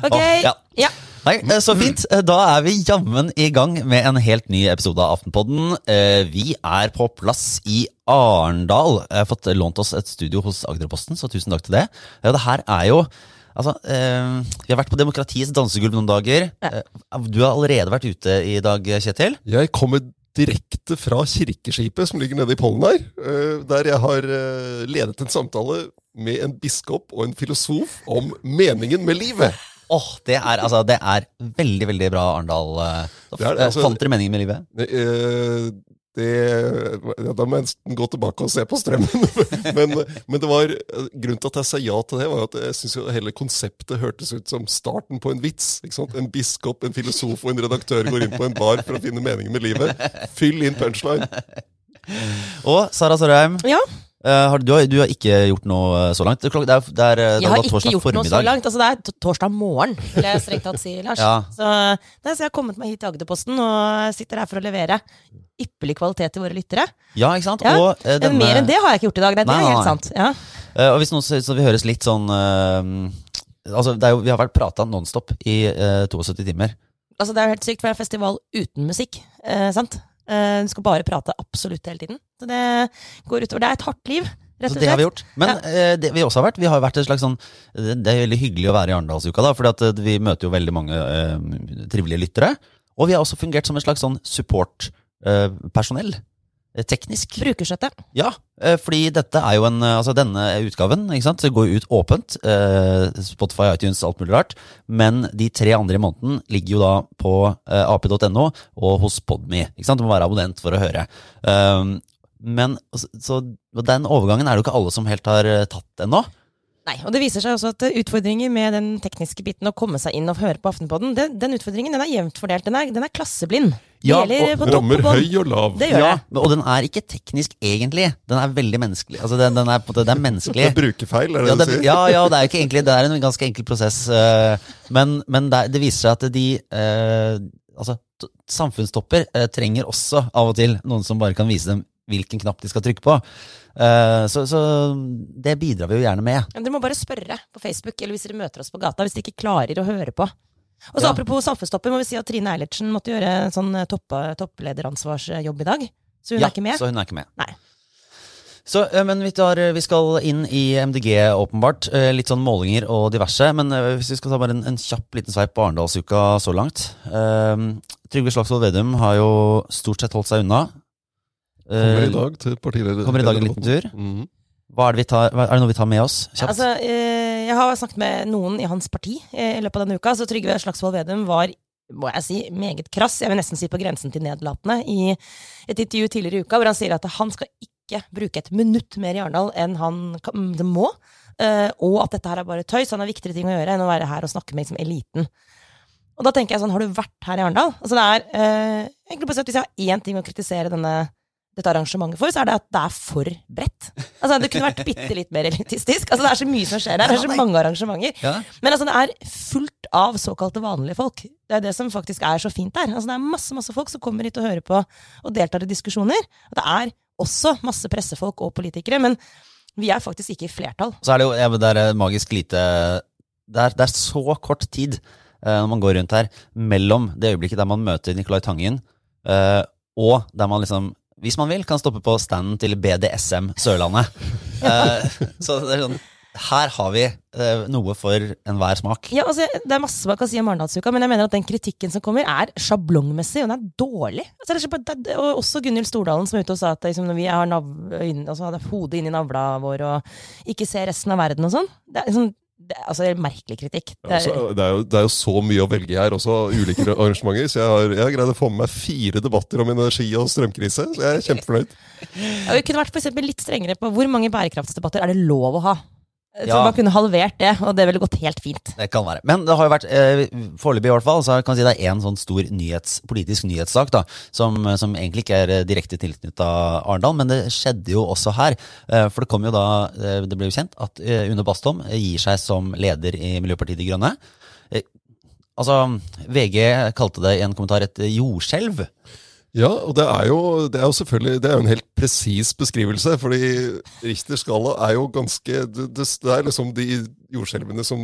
Ok. Å, ja. ja. Nei, eh, Så fint. Eh, Da er vi jammen i gang med en helt ny episode av Aftenpodden. Eh, Vi er på plass i Arendal. Jeg har fått lånt oss et studio hos Agderposten, så tusen takk til det. Ja, Det her er jo Altså, eh, Vi har vært på Demokratiets dansegulv noen dager. Du har allerede vært ute i dag, Kjetil. Jeg kommer direkte fra kirkeskipet som ligger nede i pollen her, eh, der jeg har eh, ledet en samtale med en biskop og en filosof om meningen med livet. Åh, det er, altså, det er veldig, veldig bra, Arendal. Da Det det, eh, altså- Fant dere meningen med livet? Det, ja, da må jeg nesten gå tilbake og se på strømmen. men, men det var, grunnen til at jeg sa ja til det, var at jeg syns hele konseptet hørtes ut som starten på en vits. ikke sant? En biskop, en filosof og en redaktør går inn på en bar for å finne meningen med livet. Fyll inn punchline. Og Sara Sørheim, ja. Eh, har, du, har, du har ikke gjort noe så langt? Det er, det er, det er, Jeg har ikke gjort noe så langt. Altså, det er torsdag morgen, vil jeg strengt tatt si, Lars. Ja. Så, nei, så jeg har kommet meg hit til Agderposten og sitter her for å levere ypperlig kvalitet til våre lyttere. Ja, ikke sant? Ja, Og, eh, Men mer enn det har jeg ikke gjort i dag. Nei, det er helt nei. sant. Ja. Uh, og hvis noen synes så vi høres litt sånn eh, Altså, jo, Vi har vært prata nonstop i eh, 72 timer. Altså, det er jo helt sykt, for det er en festival uten musikk. Eh, sant? Eh, du skal bare prate absolutt hele tiden. Så det går utover. Det er et hardt liv, rett Så det har vi gjort. Men eh, det vi også har vært, vi har vært et slags sånn Det det er veldig hyggelig å være i Arendalsuka, da, eh, vi møter jo veldig mange uh, trivelige lyttere. Og vi har også fungert som et slags sånn support-personell. Teknisk. Brukerstøtte. Ja, eh, fordi dette er jo en eh, Altså denne utgaven ikke sant, det går ut åpent. eh, Spotify, iTunes, alt mulig rart. Men de tre andre i måneden ligger jo da på eh, ap.no og hos Podme. Ikke sant? Du må være abonnent for å høre. Men så, så den overgangen er det jo ikke alle som helt har eh, tatt ennå. Nei, og det viser seg også at eh, utfordringer med den tekniske biten å komme seg inn og høre på Aftenpodden, den, den utfordringen den er jevnt fordelt. Den er, den er klasseblind. Ja, og Rammer høy og lav. Det gjør det. Og den er ikke teknisk egentlig. Den er veldig menneskelig. Altså den, den er på en måte, det er Det menneskelig. er brukerfeil, er det Ja, det det, du sier? ja, ja, det er jo ikke egentlig Det er en ganske enkel prosess. eh, Men, men det, det viser seg at de eh, Altså, samfunnstopper trenger også av og til noen som bare kan vise dem hvilken knapp de skal trykke på. Uh, Så, så det bidrar vi jo gjerne med. Men Dere må bare spørre på Facebook, eller hvis dere møter oss på gata, hvis dere ikke klarer å høre på. Og så Ja. Apropos samfunnstopper, må vi si at Trine Eilertsen måtte gjøre en sånn eh, topp, topplederansvarsjobb i dag. Så hun ja, er ikke med. Så hun er ikke med. Nei. Så, eh, men vi, tar, vi skal inn i MDG, åpenbart. Eh, Litt sånn målinger og diverse. Men eh, hvis vi skal ta bare en, en kjapp liten sveip på Arendalsuka så langt. Um, Trygve Slagsvold Vedum har jo stort sett holdt seg unna. Kommer i Eh, dag til partileder. Kommer i dag en liten tur. Hva er, det vi tar, er det noe vi tar med oss? Kjapt. Altså, eh, jeg har snakket med noen i hans parti eh, i løpet av denne uka, så Trygve Slagsvold Vedum var må jeg si, meget krass, jeg vil nesten si på grensen til nedlatende, i et intervju tidligere i uka, hvor han sier at han skal ikke bruke et minutt mer i Arendal enn han må, eh, og at dette her er bare tøys, han har viktigere ting å gjøre enn å være her og snakke med liksom, eliten. Og da tenker jeg sånn, har du vært her i Arendal? Altså det er, eh, egentlig på sett, Hvis jeg har én ting å kritisere denne, dette arrangementet for, så er det at det er for bredt. Altså Det kunne vært bitte litt mer elitistisk. Altså Det er så mye som skjer der. Det er så mange arrangementer. Ja. Men altså det er fullt av såkalte vanlige folk. Det er det som faktisk er så fint der. Altså Det er masse masse folk som kommer hit og hører på og deltar i diskusjoner. Og det er også masse pressefolk og politikere, men vi er faktisk ikke i flertall. Så er det jo ja, det er magisk lite det er, det er så kort tid uh, når man går rundt her, mellom det øyeblikket der man møter Nicolai Tangen, uh, og der man liksom, hvis man vil, kan stoppe på standen til BDSM Sørlandet. uh, så det er sånn Her har vi eh, noe for enhver smak. Ja, altså, Det er masse man kan si om Arendalsuka, men jeg mener at den kritikken som kommer, er sjablongmessig, og den er dårlig. Altså, det er det, og også Gunhild Stordalen som er ute og sa at liksom, når vi har nav, inn, altså, hodet inni navla vår og ikke ser resten av verden og sånn. Det er liksom, det, altså, det er merkelig kritikk. Det Ja, er, så det, er jo, det er jo så mye å velge her, også ulike arrangementer. Så jeg har, jeg har greid å få med meg fire debatter om energi og strømkrise, så jeg er kjempefornøyd. Ja, vi kunne vært for litt strengere på hvor mange bærekraftsdebatter er det lov å ha. Så Ja. man kunne halvert det, og det ville gått helt fint. Det kan være. Men det har jo vært, eh, foreløpig i hvert fall, så kan jeg si det er én sånn stor nyhets, politisk nyhetssak da, som, som egentlig ikke er eh, direkte tilknytta Arendal, men det skjedde jo også her. Eh, for det kom jo da, eh, det ble jo kjent at eh, Une Bastholm eh, gir seg som leder i Miljøpartiet De Grønne. Eh, altså, VG kalte det i en kommentar et jordskjelv. Ja, og det er jo, det er jo selvfølgelig det er jo en helt presis beskrivelse. fordi Richters skala er jo ganske det, det, er liksom de jordskjelvene som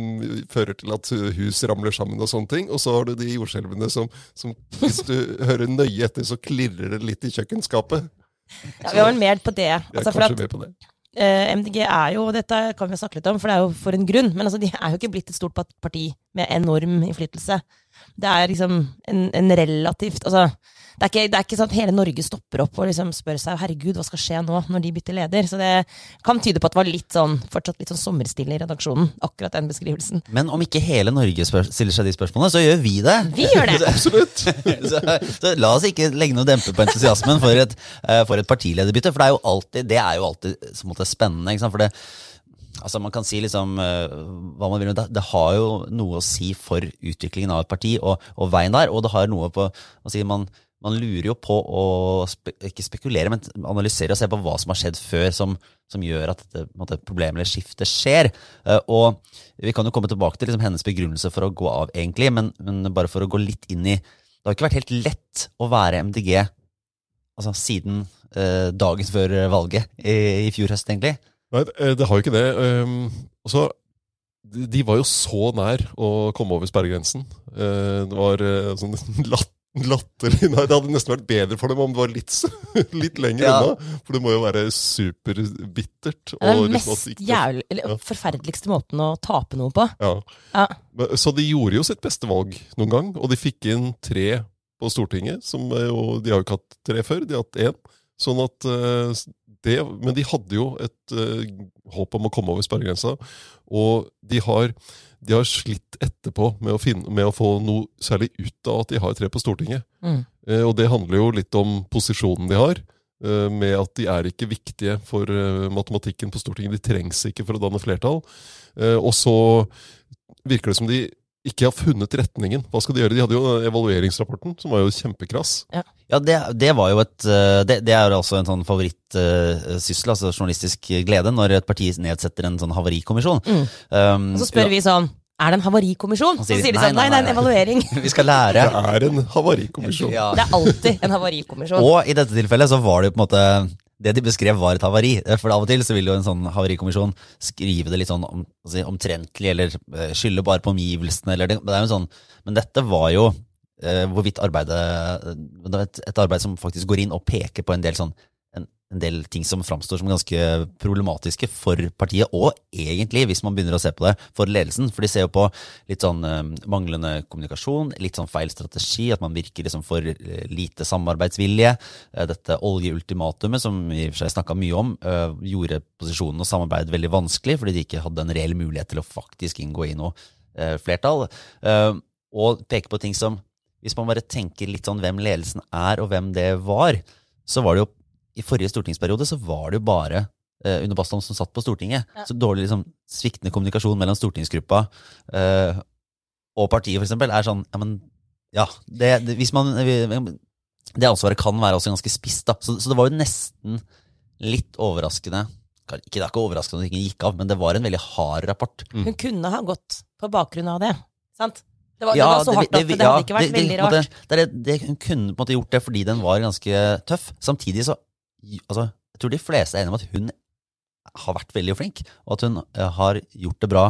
fører til at hus ramler sammen og sånne ting. Og så har du de jordskjelvene som, som hvis du hører nøye etter, så klirrer det litt i kjøkkenskapet. Ja, vi var vel mer på det. Jeg er Altså, for kanskje at med på det. eh, MDG er jo, dette kan vi snakke litt om, for det er jo for en grunn, men altså, de er jo ikke blitt et stort parti med enorm innflytelse. Det er liksom en, en relativt altså, det er, ikke, det er ikke sånn at hele Norge stopper opp og liksom spør seg herregud, hva skal skje nå, når de bytter leder. Så det kan tyde på at det var litt sånn, fortsatt litt sånn sommerstille i redaksjonen, akkurat den beskrivelsen. Men om ikke hele Norge spør, stiller seg de spørsmålene, så gjør vi det. Vi gjør det! Absolutt. så, så la oss ikke legge noe dempe på entusiasmen for et, eh, for et partilederbytte, for det er jo alltid, det er jo alltid så måte, spennende. Ikke sant? For det, altså man kan si liksom uh, hva man vil, men det, det har jo noe å si for utviklingen av et parti og, og veien der, og det har noe på å si man, man lurer jo på å spe, ikke spekulere, men analysere og se på hva som har skjedd før som, som gjør at dette måte, problemet eller skiftet skjer. Eh, og vi kan jo komme tilbake til liksom, hennes begrunnelse for å gå av, egentlig, men, men bare for å gå litt inn i Det har ikke vært helt lett å være MDG altså, siden eh, dagen før valget i, i fjor høst, egentlig. Nei, det det har jo ikke det. Um, og de, var jo så nær å komme over sperregrensen. Eh, det var eh, sånn latt, latterlig Nei, det hadde nesten vært bedre for dem om det var litt, litt lenger Ja. unna. For det må jo være superbittert. Det er den liksom mest ikke- jævlig, eller, Ja. forferdeligste måten å tape noe på. Ja. Ja. Så de gjorde jo sitt beste valg noen gang, og de fikk inn tre på Stortinget. Som er jo, de har jo ikke hatt tre før, de har hatt én. Sånn at eh, det, Men de hadde jo et eh, håp om å komme over sperregrensa, og de har, de har slitt etterpå med å, finne, med å få noe særlig ut av at de har tre på Stortinget. Mm. Eh, og det handler jo litt om posisjonen de har. eh, Med at de er ikke viktige for eh, matematikken på Stortinget. De trengs ikke for å danne flertall. Eh, Og så virker det som de ikke har funnet retningen. Hva skal de gjøre? De hadde jo evalueringsrapporten, som var jo kjempekrass. Ja, det, det var jo et eh, Det, det er jo også en sånn favorittsyssel, altså journalistisk glede, når et parti nedsetter en sånn havarikommisjon. Mm. Um, Og så spør vi sånn Er det en havarikommisjon? Så sier, sier de sånn nei, Nei, det er en nei. evaluering. vi skal lære. Det er en havarikommisjon. Ja. Det er alltid en havarikommisjon. Og i dette tilfellet så var det jo på en måte det de beskrev var et havari. For av og til så vil jo en sånn havarikommisjon skrive det litt sånn om, altså, omtrentlig, eller eh, skylde bare på omgivelsene, eller det, det er jo sånn. Men dette var jo eh, hvorvidt arbeidet Det er et, et arbeid som faktisk går inn og peker på en del sånn en, del ting som framstår som ganske problematiske for partiet, og egentlig, hvis man begynner å se på det, for ledelsen. For de ser jo på litt sånn manglende kommunikasjon, litt sånn feil strategi, at man virker liksom for eh, lite samarbeidsvilje. Eh, dette oljeultimatumet, som vi i og for seg snakka mye om, eh, gjorde posisjonen og samarbeid veldig vanskelig, fordi de ikke hadde en reell mulighet til å faktisk inngå i noe flertall. Og peker på ting som Hvis man bare tenker litt sånn hvem ledelsen er, og hvem det var, så var det jo i forrige stortingsperiode så var det jo bare eh, Une Bastholm som satt på Stortinget. Ja. Så dårlig liksom, sviktende kommunikasjon mellom stortingsgruppa eh, og partiet, for eksempel, er sånn Ja, men ja. Det, det, hvis man, det ansvaret kan være også ganske spisst, da. Så, så det var jo nesten litt overraskende Ikke det er ikke overraskende at det ikke gikk av, men det var en veldig hard rapport. Hun kunne ha gått på bakgrunn av det. Sant? Det var, Ja, det var så det- hardt det- at det ja, hadde ikke vært det- det- veldig måte- rart. Det, det, det, hun kunne på en måte gjort det fordi den var ganske tøff. Samtidig så altså, Jeg tror de fleste er enige om at hun har vært veldig flink, og at hun eh, har gjort det bra,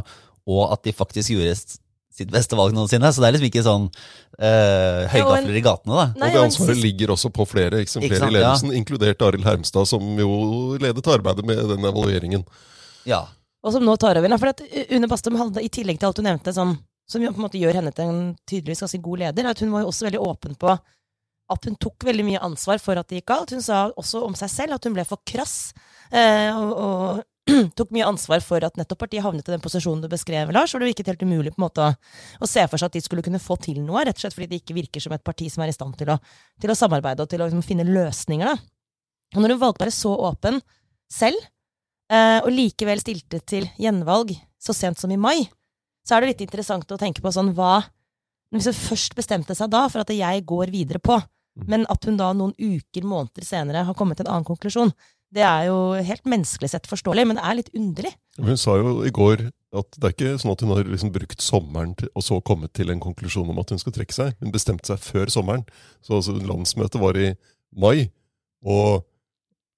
og at de faktisk gjorde sitt beste valg noensinne. Så det er liksom ikke sånn øh, høygafler i gatene, da. Nei, og det ansvaret ligger også på flere, ikke, Ikke flere sant, i ledelsen, inkludert Arild Hermstad, som jo ledet arbeidet med den evalueringen. Ja. Og som nå tar over. For at Une Bastholm hadde, i tillegg til alt du nevnte, sånn, som på en måte gjør henne til en tydeligvis ganske god leder, at hun var jo også veldig åpen på at hun tok veldig mye ansvar for at det gikk galt. Hun sa også om seg selv at hun ble for krass, eh, og, og tok mye ansvar for at nettopp partiet havnet i den posisjonen du beskrev, Lars, hvor det virket helt umulig på en måte å, se for seg at de skulle kunne få til noe, rett og slett fordi det ikke virker som et parti som er i stand til å, til å samarbeide og til å liksom, finne løsninger. Da. Og når hun valgte å være så åpen selv, eh, og likevel stilte til gjenvalg så sent som i mai, så er det litt interessant å tenke på sånn hva Hvis hun først bestemte seg da for at jeg går videre på, men at hun da noen uker, måneder senere har kommet til en annen konklusjon, det er jo helt menneskelig sett forståelig, men det er litt underlig. Hun sa jo i går at det er ikke sånn at hun har liksom brukt sommeren til, og så kommet til en konklusjon om at hun skal trekke seg. Hun bestemte seg før sommeren. Så altså, landsmøtet var i mai. Og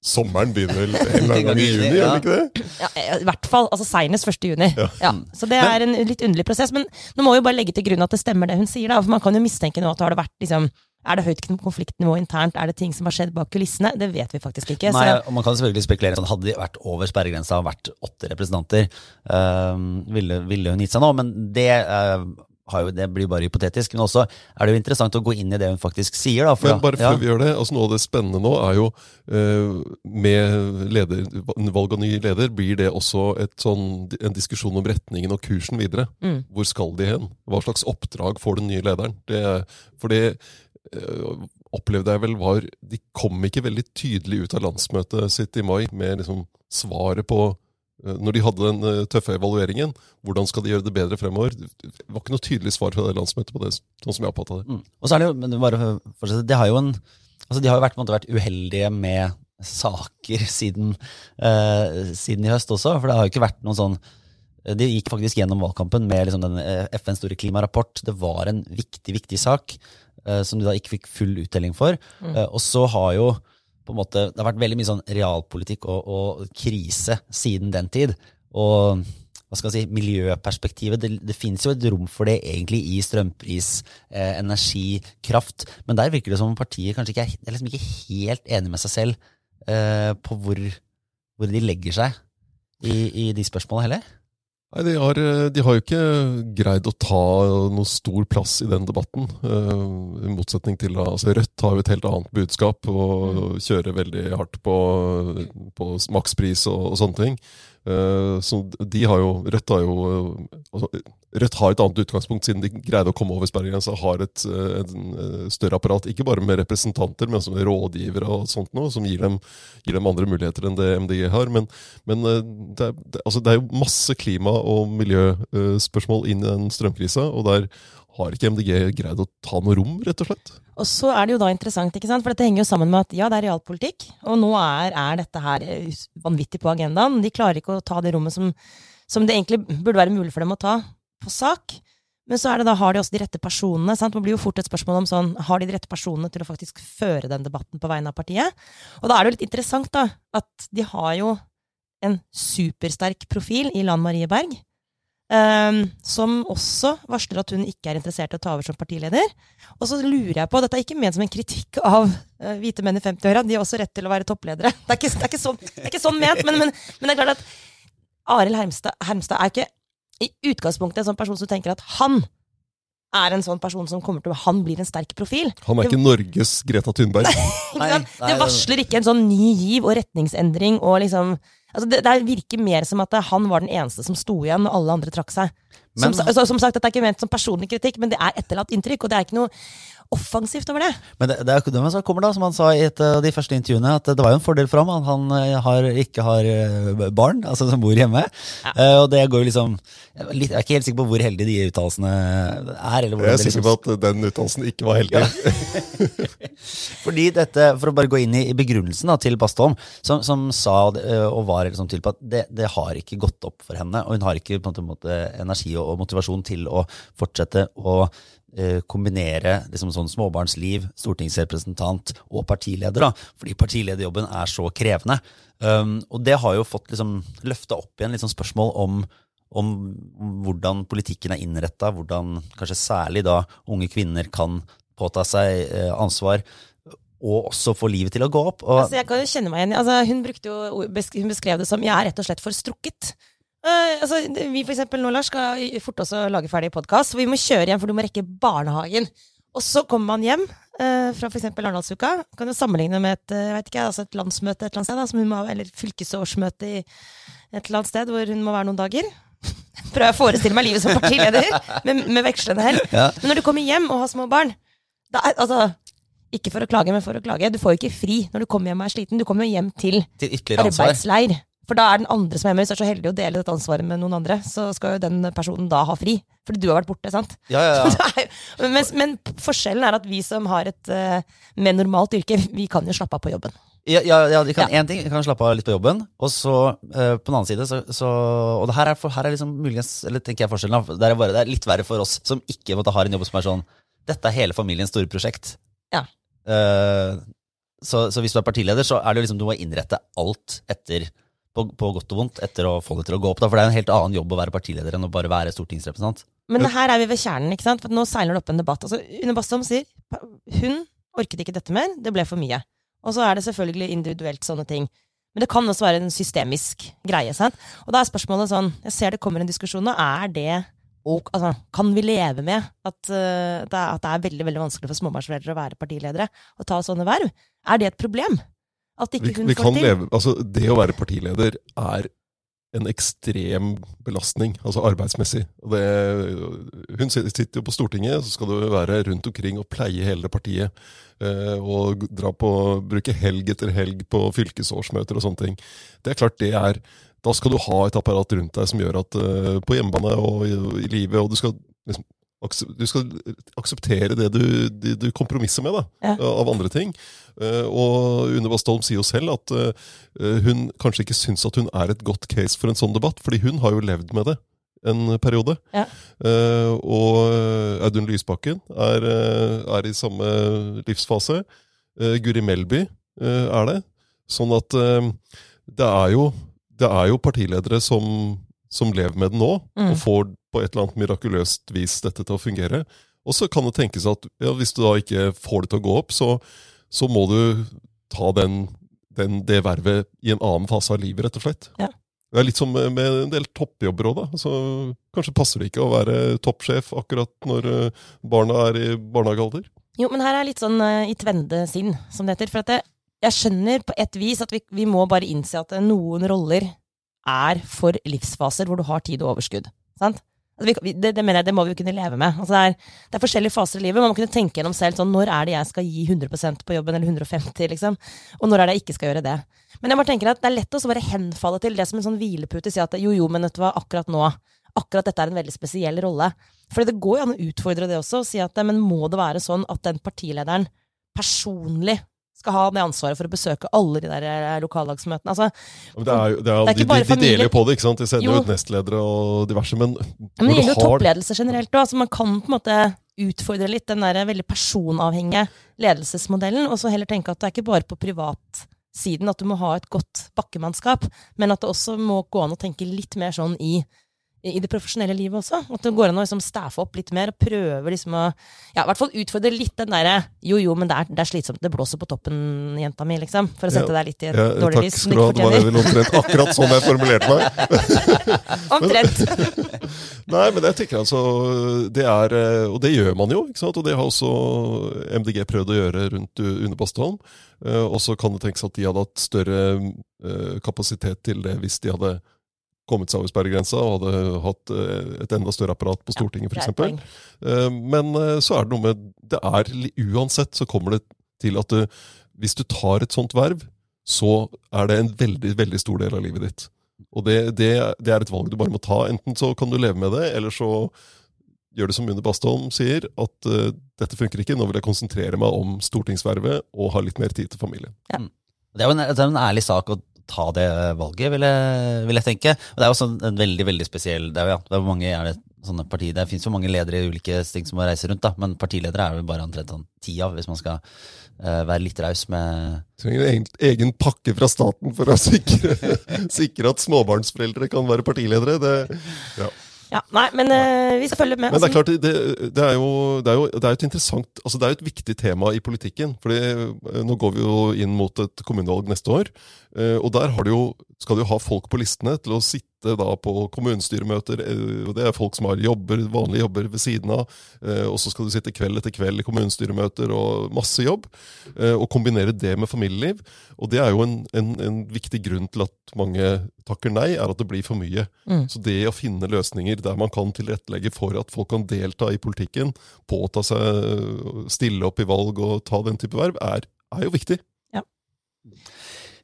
sommeren begynner vel en eller annen gang i juni, gjør den ikke det? Ja, I hvert fall. altså Seinest 1. juni. Ja. Ja. Så det er en litt underlig prosess. Men nå må vi jo bare legge til grunn at det stemmer det hun sier. da, for Man kan jo mistenke nå at det har vært liksom Er det høyt konfliktnivå internt? Er det ting som har skjedd bak kulissene? Det vet vi faktisk ikke. Nei, Så, og man kan selvfølgelig spekulere sånn, Hadde de vært over sperregrensa og vært åtte representanter, øh, ville, ville hun gitt seg nå. Men det, øh, har jo, det blir bare hypotetisk. Men også er det jo interessant å gå inn i det hun faktisk sier. Da, for Men bare før ja. vi gjør det, altså noe av det spennende nå er jo øh, med leder, valg av ny leder, blir det også et sånn, en diskusjon om retningen og kursen videre. Mm. Hvor skal de hen? Hva slags oppdrag får den nye lederen? Det, for det opplevde jeg vel var De kom ikke veldig tydelig ut av landsmøtet sitt i mai med liksom svaret på eh, når de hadde den eh, tøffe evalueringen, hvordan skal de gjøre det bedre fremover? Det var ikke noe tydelig svar fra det landsmøtet på det, sånn som jeg oppfatta det. Mm. Og så er det jo, men bare fortsette, det har jo en, altså de har jo vært, måte, vært uheldige med saker siden, eh, siden i høst også, for det har jo ikke vært noen sånn de gikk faktisk gjennom valgkampen med liksom den eh, FNs store klimarapport. Det var en viktig, viktig sak eh, som de da ikke fikk full uttelling for. Eh, og så har jo på en måte, det har vært veldig mye sånn realpolitikk og, og krise siden den tid. Og hva skal man si, miljøperspektivet, det, det finnes jo et rom for det egentlig i strømpris, eh, energi, kraft. Men der virker det som om partiet kanskje ikke er, er liksom ikke helt enig med seg selv eh, på hvor, hvor de legger seg i, i de spørsmålene heller. Nei, de har, eh, de har jo ikke greid å ta noe stor plass i den debatten. Uh, I motsetning til altså Rødt har jo et helt annet budskap og kjører veldig hardt på, på makspris og, og sånne ting. Eh, Så de har jo Rødt har jo altså, Rødt har et annet utgangspunkt, siden de greide å komme over sperregrensa. Har et, eh, en større apparat, ikke bare med representanter, men også med rådgivere og sånt noe, som gir dem, gir dem andre muligheter enn det MDG har. Men, men det, er, det, altså det er jo masse klima- og miljøspørsmål inn i den strømkrisa, og der har ikke MDG greid å ta noe rom, rett og slett. Og så er det jo da interessant, ikke sant? for dette henger jo sammen med at ja, det er realpolitikk, og nå er, er dette her eh, vanvittig på agendaen. De klarer ikke å ta det rommet som, som det egentlig burde være mulig for dem å ta på sak. Men så er det da, har de også de rette personene. Sant? Det blir jo fort et spørsmål om sånn, har de de rette personene til å faktisk føre den debatten på vegne av partiet? Og da er det jo litt interessant da, at de har jo en supersterk profil i Lan Marie Berg. Ehm, som også varsler at hun ikke er interessert i å ta over som partileder. Og så lurer jeg på, dette er ikke ment som en kritikk av eh, hvite menn i 50-åra, de har også rett til å være toppledere. Det er ikke, det er ikke, sånn, det er ikke sånn ment, men, men, men det er klart at Arild Hermstad, Hermstad er ikke i utgangspunktet en sånn person som tenker at han er en sånn person som kommer til å Han blir en sterk profil. Han er ikke Norges Greta Thunberg. Nei, nei, det varsler ikke en sånn ny giv og retningsendring og liksom altså det, det virker mer som at han var den eneste som sto igjen når alle andre trakk seg. Men- som, så, som sagt, Dette er ikke ment som personlig kritikk, men det er etterlatt inntrykk, og det er ikke noe offensivt over det. Men det, det er jo det som kommer da, som han sa i et av de første intervjuene, at det var jo en fordel for ham at han eh, har, ikke har eh, barn, altså som bor hjemme. Eh, og det går jo liksom Jeg er litt- jeg er ikke helt sikker på hvor heldige de uttalelsene er. Eller Jeg er det sikker liksom, på at den uttalelsen ikke var heldig. Fordi dette, For å bare gå inn i, i begrunnelsen da, til Bastholm, som, som sa og var liksom tydelig på at det, det har ikke gått opp for henne. Og hun har ikke på en måte, energi og, og motivasjon til å fortsette å kombinere liksom sånn småbarnsliv, stortingsrepresentant og partileder. da, Fordi partilederjobben er så krevende. Um, og det har jo fått liksom, løfta opp igjen sånn spørsmål om om hvordan politikken er innretta, hvordan kanskje særlig da unge kvinner kan påta seg eh, ansvar, og også få livet til å gå opp. Og, Altså, jeg kan jo kjenne meg igjen altså, hun, jo, hun beskrev det som 'jeg er rett og slett for strukket'. Eh, altså, vi for eksempel nå, Lars, skal forte fort også lage ferdig podkast, for vi må kjøre hjem, for du må rekke barnehagen. Og så kommer man hjem uh, fra f.eks. Arendalsuka. Kan jo sammenligne med et, uh, vet ikke, altså et landsmøte et eller annet sted, da, som hun må, eller fylkesårsmøte i et eller annet sted hvor hun må være noen dager. Prøver å forestille meg livet som partileder, med, med vekslende hell. Ja. Men når du kommer hjem og har små barn da altså, Ikke for å klage, men for å klage. Du får jo ikke fri når du kommer hjem og er sliten. Du kommer jo hjem til til arbeidsleir. For da er den andre som er hjemme, hvis du er så heldig å dele dette ansvaret med noen andre, så skal jo den personen da ha fri. Fordi du har vært borte, sant? Ja, ja, ja. Er men, men forskjellen er at vi som har et uh, mer normalt yrke, vi kan jo slappe av på jobben. Ja, ja, de kan, Ja. en ting, Vi kan slappe av litt på jobben, og så eh, på den annen side så, så Og det her er, for, her er liksom muligens Eller tenker jeg forskjellen det er, bare, det er litt verre for oss som ikke måtte, har en jobb som er sånn Dette er hele familiens store prosjekt. Ja. Eh, så, så hvis du er partileder, så er det jo liksom du må innrette alt etter på, på godt og vondt etter å få det til å gå opp. Da, for det er en helt annen jobb å være partileder enn å bare være stortingsrepresentant. Men her er vi ved kjernen, ikke sant? For nå seiler det opp en debatt. Altså, Une Bastholm sier hun orket ikke dette mer, det ble for mye. Og så er det selvfølgelig individuelt sånne ting. Men det kan også være en systemisk greie. sant? Og da er spørsmålet sånn Jeg ser det kommer en diskusjon nå. Er det og, altså, Kan vi leve med at, uh, det er, at, det er, veldig veldig vanskelig for småbarnsforeldre å være partiledere og ta sånne verv? Er det et problem? At ikke hun vi, vi får til? Leve, altså, det å være partileder er en ekstrem belastning, altså arbeidsmessig. Det, hun sitter jo på Stortinget, så skal du være rundt omkring og pleie hele partiet. Eh, og dra på, bruke helg etter helg på fylkesårsmøter og sånne ting. Det er klart det er Da skal du ha et apparat rundt deg som gjør at uh, på hjemmebane og i, i livet og du skal liksom du skal akseptere det du, det du kompromisser med da, ja. av andre ting. Eh, og Une Bastholm sier jo selv at eh, hun kanskje ikke syns at hun er et godt case for en sånn debatt, fordi hun har jo levd med det en periode. Ja. Og Audun Lysbakken er, er, i samme livsfase. Guri Melby er det. Sånn at det er, jo, det, er jo, partiledere som, som lever med det nå, mm. og får på et eller annet mirakuløst vis dette til å fungere. Og så kan det tenkes at ja, hvis du da ikke får det til å gå opp, så, så må du ta den, den, det vervet i en annen fase av livet, rett og slett. Ja. Det er litt som med en del toppjobber òg, da. Altså, kanskje passer det ikke å være toppsjef akkurat når eh, barna er i barnehagealder. Jo, men her er litt sånn uh, i tvende sinn, som det heter. For det, jeg skjønner på et vis at vi, vi må bare innse at noen roller er for livsfaser hvor du har tid og overskudd. Sant? Altså, vi, det, det, mener jeg, det må vi jo kunne leve med. Altså, det, er, det, er, forskjellige faser i livet. Man må kunne tenke gjennom selv sånn, når er det jeg skal gi 100% på jobben, eller 150 liksom? Og når er det jeg ikke skal gjøre det? Men jeg bare tenker at det er lett å bare henfalle til det som en sånn hvilepute. Si at jo, jo, men vet du hva, akkurat nå Akkurat dette er en veldig spesiell rolle. For det går jo an å utfordre det også, og si at men må det være sånn at den partilederen personlig skal ha det ansvaret for å besøke alle de der eh, lokallagsmøtene. Altså, det er, det er, det er de, de, de, deler jo på det, ikke sant? De sender jo ut nestledere og diverse, men Men det gjelder jo har... toppledelse generelt òg. Altså, man kan på en måte utfordre litt den der veldig personavhengige ledelsesmodellen, og så heller tenke at det er ikke bare på privatsiden at du må ha et godt bakkemannskap, men at det også må gå an å tenke litt mer sånn i i det profesjonelle livet også. At det går an å liksom staffe opp litt mer og prøve liksom å Ja, i hvert fall utfordre litt den derre Jo, jo, men det er, det er, slitsomt. Det blåser på toppen, jenta mi, liksom. For å sette deg litt i et ja, dårlig lys. Takk skal du ha. Det var vel omtrent akkurat sånn jeg formulerte meg. omtrent. Nei, men jeg tenker altså Det er eh, Og det gjør man jo, ikke sant. Og det har også MDG prøvd å gjøre rundt Une Bastholm. Eh, og så kan det tenkes at de hadde hatt større eh, kapasitet til det hvis de hadde kommet seg over sperregrensa og hadde hatt eh, et enda større apparat på Stortinget, ja, f.eks. Eh, men eh, så er det noe med det er, Uansett så kommer det til at du, hvis du tar et sånt verv, så er det en veldig, veldig stor del av livet ditt. Og det, det, det er et valg du bare må ta. Enten så kan du leve med det, eller så gjør det som Une Bastholm sier, at uh, dette funker ikke. Nå vil jeg konsentrere meg om stortingsvervet og ha litt mer tid til familien. Ja. Det er jo en, er en ærlig sak å ta det valget, vil jeg, vil jeg tenke. Og det er også en veldig veldig spesiell Det er jo ja, det er mange er det sånne partier, det finnes jo mange ledere i ulike ting som må reise rundt, da, men partiledere er jo bare omtrent sånn ti av, hvis man skal uh, være litt raus med Trenger en egen pakke fra staten for å sikre, sikre at småbarnsforeldre kan være partiledere. Det, ja. Ja, nei, men uh, vi skal følge med. Men det er altså. klart, det, det, er, jo, det, er, jo, det er et interessant, altså det er jo et viktig tema i politikken. fordi uh, Nå går vi jo inn mot et kommunevalg neste år. Uh, og der har det jo, skal du jo ha folk på listene til å sitte da på kommunestyremøter. Eh, Det er folk som har jobber, vanlige jobber ved siden av. Eh, og så skal du sitte kveld etter kveld i kommunestyremøter og masse jobb. Eh, og kombinere det med familieliv. Og det er jo en, en, en viktig grunn til at mange takker nei, er at det blir for mye. Mm. Så det å finne løsninger der man kan tilrettelegge for at folk kan delta i politikken, påta seg, stille opp i valg og ta den type verv, er, er jo viktig. Ja.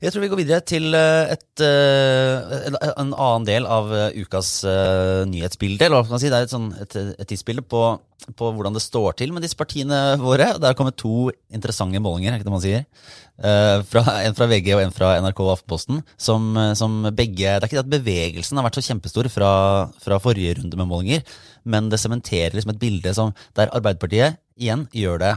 Jeg tror vi går videre til eh, et, eh, en annen del av eh, ukas nyhetsbilde. eller hva kan man si, Det er et, sånn, et, et tidsbilde på, på, hvordan det står til med disse partiene våre. Det har kommet to interessante målinger, er ikke det man sier? Fra, en fra VG og en fra NRK og Aftenposten. Som, som, begge, Det er ikke det at bevegelsen har vært så kjempestor fra, fra forrige runde med målinger, men det sementerer liksom et bilde som, der Arbeiderpartiet igjen gjør det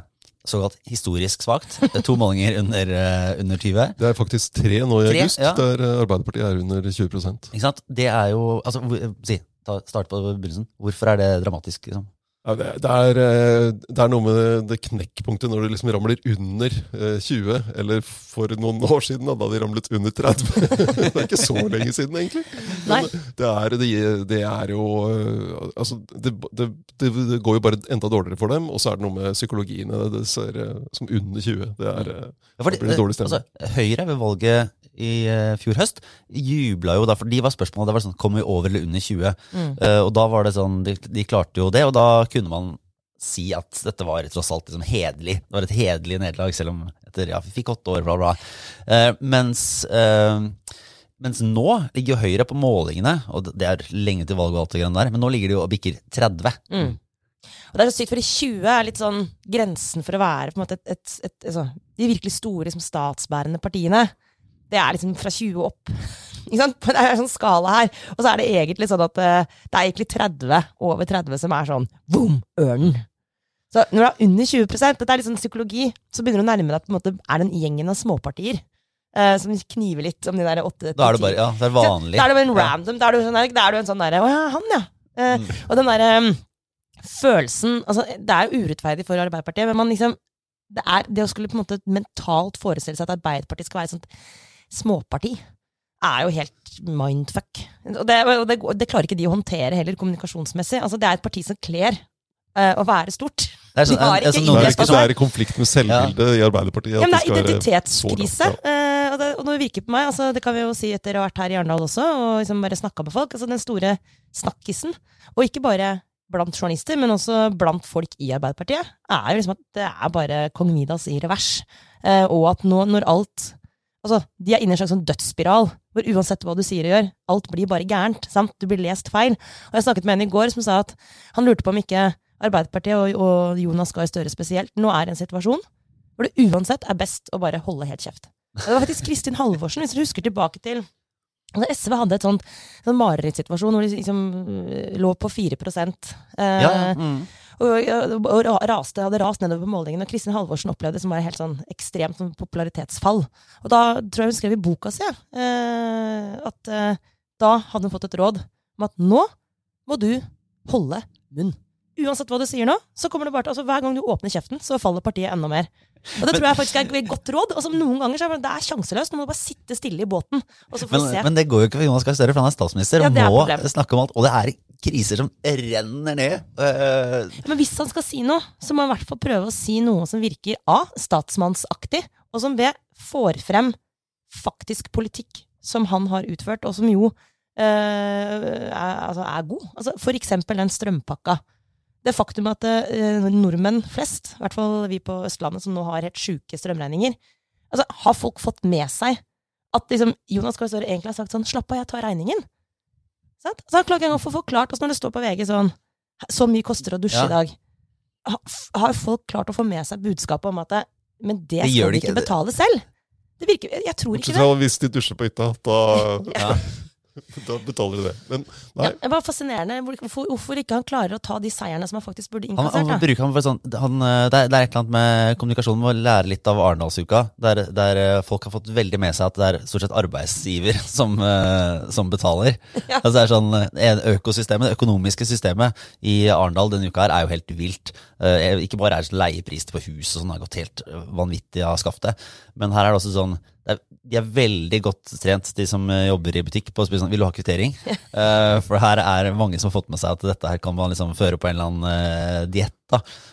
såkalt historisk svakt. To målinger under, eh, under 20. Det er faktisk tre nå i Tre, august, ja. der eh, Arbeiderpartiet er under 20 Ikke sant? Det er jo altså, Si, start på begynnelsen. Hvorfor er det dramatisk? liksom? Ja, det, det, er, eh, det er noe med det knekkpunktet når du liksom ramler under eh, 20, eller for noen år siden da, da de ramlet under 30. det er ikke så lenge siden, egentlig. Nei. Det er, det, det er jo eh, Altså, det, det, det, det går jo bare enda dårligere for dem, og så er det noe med psykologiene det ser, eh, som under 20. Det er eh, Ja, fordi, Da blir en dårlig stemning. altså, Høyre ved valget i eh, fjor høst jubla jo da, for de var spørsmålet det var sånn, kom vi over eller under 20. Mm. Uh, og da var det sånn, de, de klarte jo det, og da kunne man si at dette var tross alt liksom hederlig. Det var et hederlig nederlag, selv om etter, ja, vi fikk åtte år, bla, bla. Uh, mens, uh, mens nå ligger jo Høyre på målingene, og det er lenge til valget og alt det greiene der, men nå ligger de jo og bikker 30. Mm. Og det er så sykt, fordi 20 er litt sånn grensen for å være på en måte et, et, et, altså, De virkelig store liksom, statsbærende partiene. Det er liksom fra 20 opp. Ikke sant? Det er en sånn skala her. Og så er det egentlig sånn at eh, det er egentlig 30, over 30, som er sånn boom, ørnen. Så når du er under 20 dette er litt sånn psykologi, så begynner du å nærme deg at på en måte er den gjengen av småpartier. Uh, som kniver litt om de der åtte Da er det bare, ja, det er vanlig. da er det bare en random. Da er du, sånn, der- er du en sånn derre Å ja, han, ja. Eh, Og den derre um, følelsen Altså, det er jo urettferdig for Arbeiderpartiet, men man liksom det, er, det å skulle på en måte mentalt forestille seg at Arbeiderpartiet skal være et sånt småparti, er jo helt mindfuck. Og det, og det, det klarer ikke de å håndtere heller, kommunikasjonsmessig. Altså, det er et parti som kler eh, å være stort. Det er sånn, De har en- en ikke sånn Det er, ikke, det er i konflikt med selvbildet i Arbeiderpartiet. at Ja, men det er identitetskrise. eh, og, det, og det virker på meg, altså, det kan vi jo si etter å ha vært her i Arendal også, og liksom bare snakka med folk. Altså den store snakkisen, og ikke bare blant journalister, men også blant folk i Arbeiderpartiet, er jo liksom at det er bare kong Midas i revers. Eh, og at nå, når alt Altså, de er inne i en slags sånn dødsspiral, hvor uansett hva du sier og gjør, alt blir bare gærent. sant? Du blir lest feil. Og jeg snakket med en i går som sa at han lurte på om ikke Arbeiderpartiet og, og Jonas Gahr Støre spesielt nå er i en situasjon hvor det uansett er best å bare holde helt kjeft. Det var faktisk Kristin Halvorsen, hvis du husker tilbake til altså SV hadde et sånt, sånn marerittsituasjon hvor de liksom lå på 4 eh, Ja, ja, mm. Og, og, raste, hadde rast nedover på målingene. Og Kristin Halvorsen opplevde det som var helt sånn ekstremt sånn popularitetsfall. Og da tror jeg hun skrev i boka si ja, eh, at eh, da hadde hun fått et råd om at nå må du holde munn. Uansett hva du sier nå, så kommer det bare til, altså hver gang du åpner kjeften, så faller partiet enda mer. Og det tror jeg faktisk er et godt råd. Og som noen ganger så er det, er sjanseløst. Nå må du bare sitte stille i båten, og så får Men, men det går jo ikke for Jonas Gahr Støre, for han er statsminister Ja, og må snakke om alt. Og det er kriser som renner ned. Uh, Men hvis han skal si noe, så må han i hvert fall prøve å si noe som virker A. Statsmannsaktig, og som B. får frem faktisk politikk som han har utført, og som jo uh, er, altså er god. Altså, for eksempel den strømpakka. Det faktum at uh, nordmenn flest, i hvert fall vi på Østlandet som nå har helt sjuke strømregninger, altså, har folk fått med seg at liksom, Jonas Gahr Støre egentlig har sagt sånn 'slapp av, jeg tar regningen'. Sant? Så han klarer ikke engang å få forklart Altså når det står på VG sånn 'så mye koster det å dusje Ja. i dag'. Har folk klart å få med seg budskapet om at det, men det Det skal de de ikke ikke. betale selv? Det virker, jeg tror ikke det. hvis de dusjer på hytta. Da, ja. da betaler du det. Men Ja, det var fascinerende hvorfor, hvorfor ikke han klarer å ta de seierne som han faktisk burde innkassert. han bruker han sånn han, eh, det, er, det er et eller annet med kommunikasjonen med å lære litt av Arendalsuka, der, der eh, folk har fått veldig med seg at det er stort sett arbeidsgiver som, eh, som betaler. Ja. Altså det er sånn, økosystemet, Det økonomiske systemet i Arendal denne uka her er jo helt vilt. Ikke bare er det leiepriser på hus og sånn, det har gått helt vanvittig av skaftet, men her er det også sånn er, de er veldig godt trent, de som eh, jobber i butikk, på å spørre sånn, vil du ha kvittering? uh, for her er mange som har fått med seg at dette her kan man liksom føre på en eller annen uh, diett.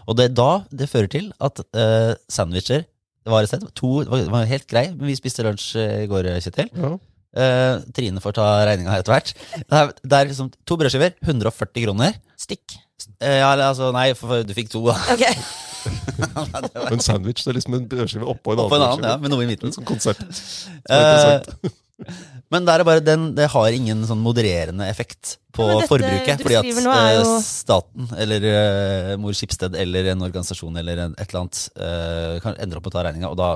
Og det, da, det fører til at uh, sandwicher det var et sted, to, det var, det var helt grei, men vi spiste lunsj i går, Kjetil. ja. Uh, Trine får ta regninga etter hvert. Det er, det er liksom to brødskiver, 140 kroner. Stykk. Uh, ja, altså, nei, for, for du fikk to, da. Ok. En sandwich det er liksom en brødskive oppå en Oppå en annen annen, ja, med noe i midten. Sånn konsept. Eh. Men det, er bare, den, det har ingen sånn modererende effekt på Ja, dette forbruket. Fordi at eh, jo- staten eller uh, Mor Skipsted eller en organisasjon eller en, et eller annet uh, kan endre opp å ta regninga, og da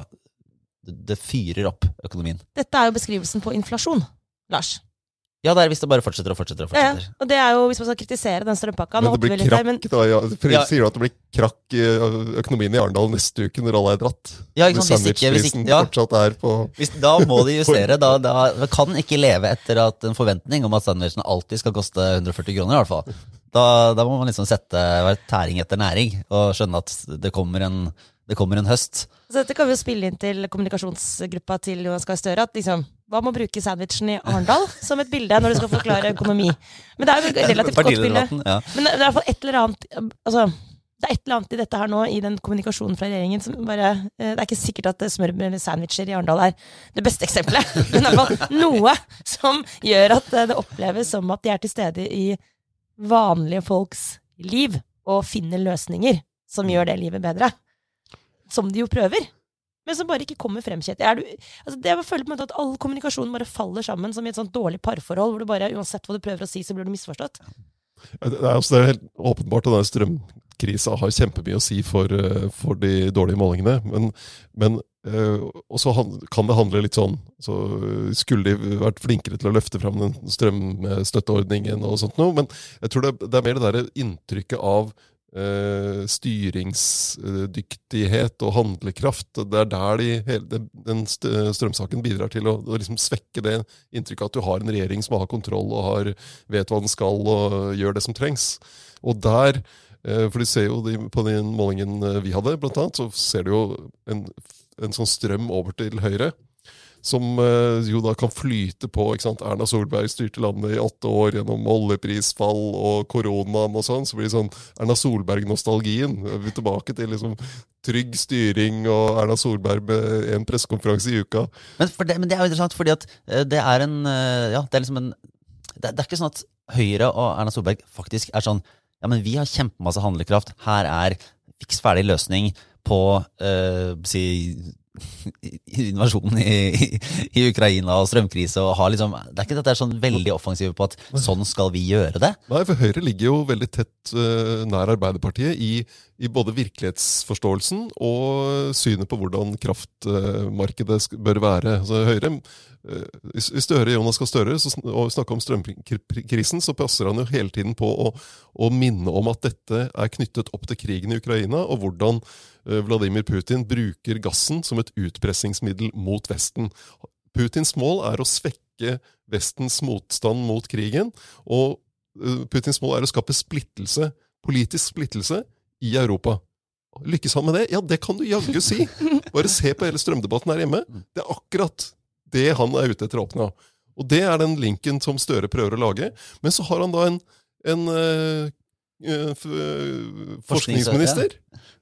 det, det fyrer opp økonomien. Dette er jo beskrivelsen på inflasjon, Lars. Ja, det er hvis det bare fortsetter og fortsetter. og fortsetter. ja. Og det er jo, hvis man skal kritisere den strømpakka Men det blir krakk, der, krakk, men da. Ja. For Ja. Sier du at det blir krakk i økonomien i Arendal neste uke når alle er dratt? Ja, ikke sant, Hvis hvis ikke- hvis ikke- ja. fortsatt er på Hvis, da må de justere. Da, da man kan ikke leve etter at en forventning om at sandwichen alltid skal koste 140 kroner. i hvert fall. Da, da må man liksom sette være tæring etter næring og skjønne at det kommer en, det kommer en høst. Så dette kan vi jo spille inn til kommunikasjonsgruppa til Jonas Gahr Støre. At liksom, hva med å bruke sandwichen i Arendal som et bilde når du skal forklare økonomi? Men det er jo et relativt godt bilde. Ja. Men det er i hvert fall et eller annet altså, det er et eller annet i dette her nå, i den kommunikasjonen fra regjeringen, som bare eh, Det er ikke sikkert at smørbrød eller sandwicher i Arendal er det beste eksempelet, men i hvert fall noe som gjør at eh, det oppleves som at de er til stede i vanlige folks liv og finner løsninger som gjør det livet bedre. Som de jo prøver. Men som bare ikke kommer frem, Kjetil. Er du, altså det jeg føler på en måte at all kommunikasjon bare faller sammen som i et sånt dårlig parforhold, hvor du bare, uansett hva du prøver å si, så blir du misforstått. Det er, altså, det er helt åpenbart at denne strømkrisa har kjempemye å si for, eh, for de dårlige målingene. Men, men eh, også han, kan det handle litt sånn så Skulle de vært flinkere til å løfte fram den strømstøtteordningen og sånt noe? Men jeg tror det, er mer det derre inntrykket av eh, styringsdyktighet og handlekraft. Det er der de, hele, den strømsaken bidrar til å, å liksom svekke det inntrykket at du har en regjering som har kontroll og har, vet hva den skal og gjør det som trengs. Og der, uh, for du ser jo de, på den målingen eh, vi hadde, blant annet, så ser du jo en, en sånn strøm over til høyre. Som eh, jo da kan flyte på. ikke sant? Erna Solberg styrte landet i åtte år gjennom oljeprisfall og koronaen og sånn. Så blir det sånn Erna Solberg-nostalgien. Vi er tilbake til liksom trygg styring og Erna Solberg med en pressekonferanse i uka. Men, det, men det er jo interessant, fordi at eh, det er en eh, Ja, det er liksom en det, det er ikke sånn at Høyre og Erna Solberg faktisk er sånn Ja, men vi har kjempemasse handlekraft. Her er fiks ferdig løsning på eh, si invasjonen i, i, i Ukraina og strømkrise og har liksom Det er ikke at det er sånn veldig offensive på at sånn skal vi gjøre det. Nei, for Høyre ligger jo veldig tett uh, nær Arbeiderpartiet i, i både virkelighetsforståelsen og synet på hvordan kraftmarkedet bør være. Altså Høyre, eh, Hvis Støre, Jonas Gahr Støre og snakker om strømkrisen, så passer han jo hele tiden på å, å minne om at dette er knyttet opp til krigen i Ukraina, og hvordan eh, Vladimir Putin bruker gassen som et utpressingsmiddel mot Vesten. Putins mål er å svekke Vestens motstand mot krigen, og eh, Putins mål er å skape splittelse, politisk splittelse i Europa. Lykkes han med det? Ja, det kan du jaggu si! Bare se på hele strømdebatten her hjemme. Det er akkurat det han er ute etter å oppnå. Og det er den linken som Støre prøver å lage. Men så har han da en, en uh, forskningsminister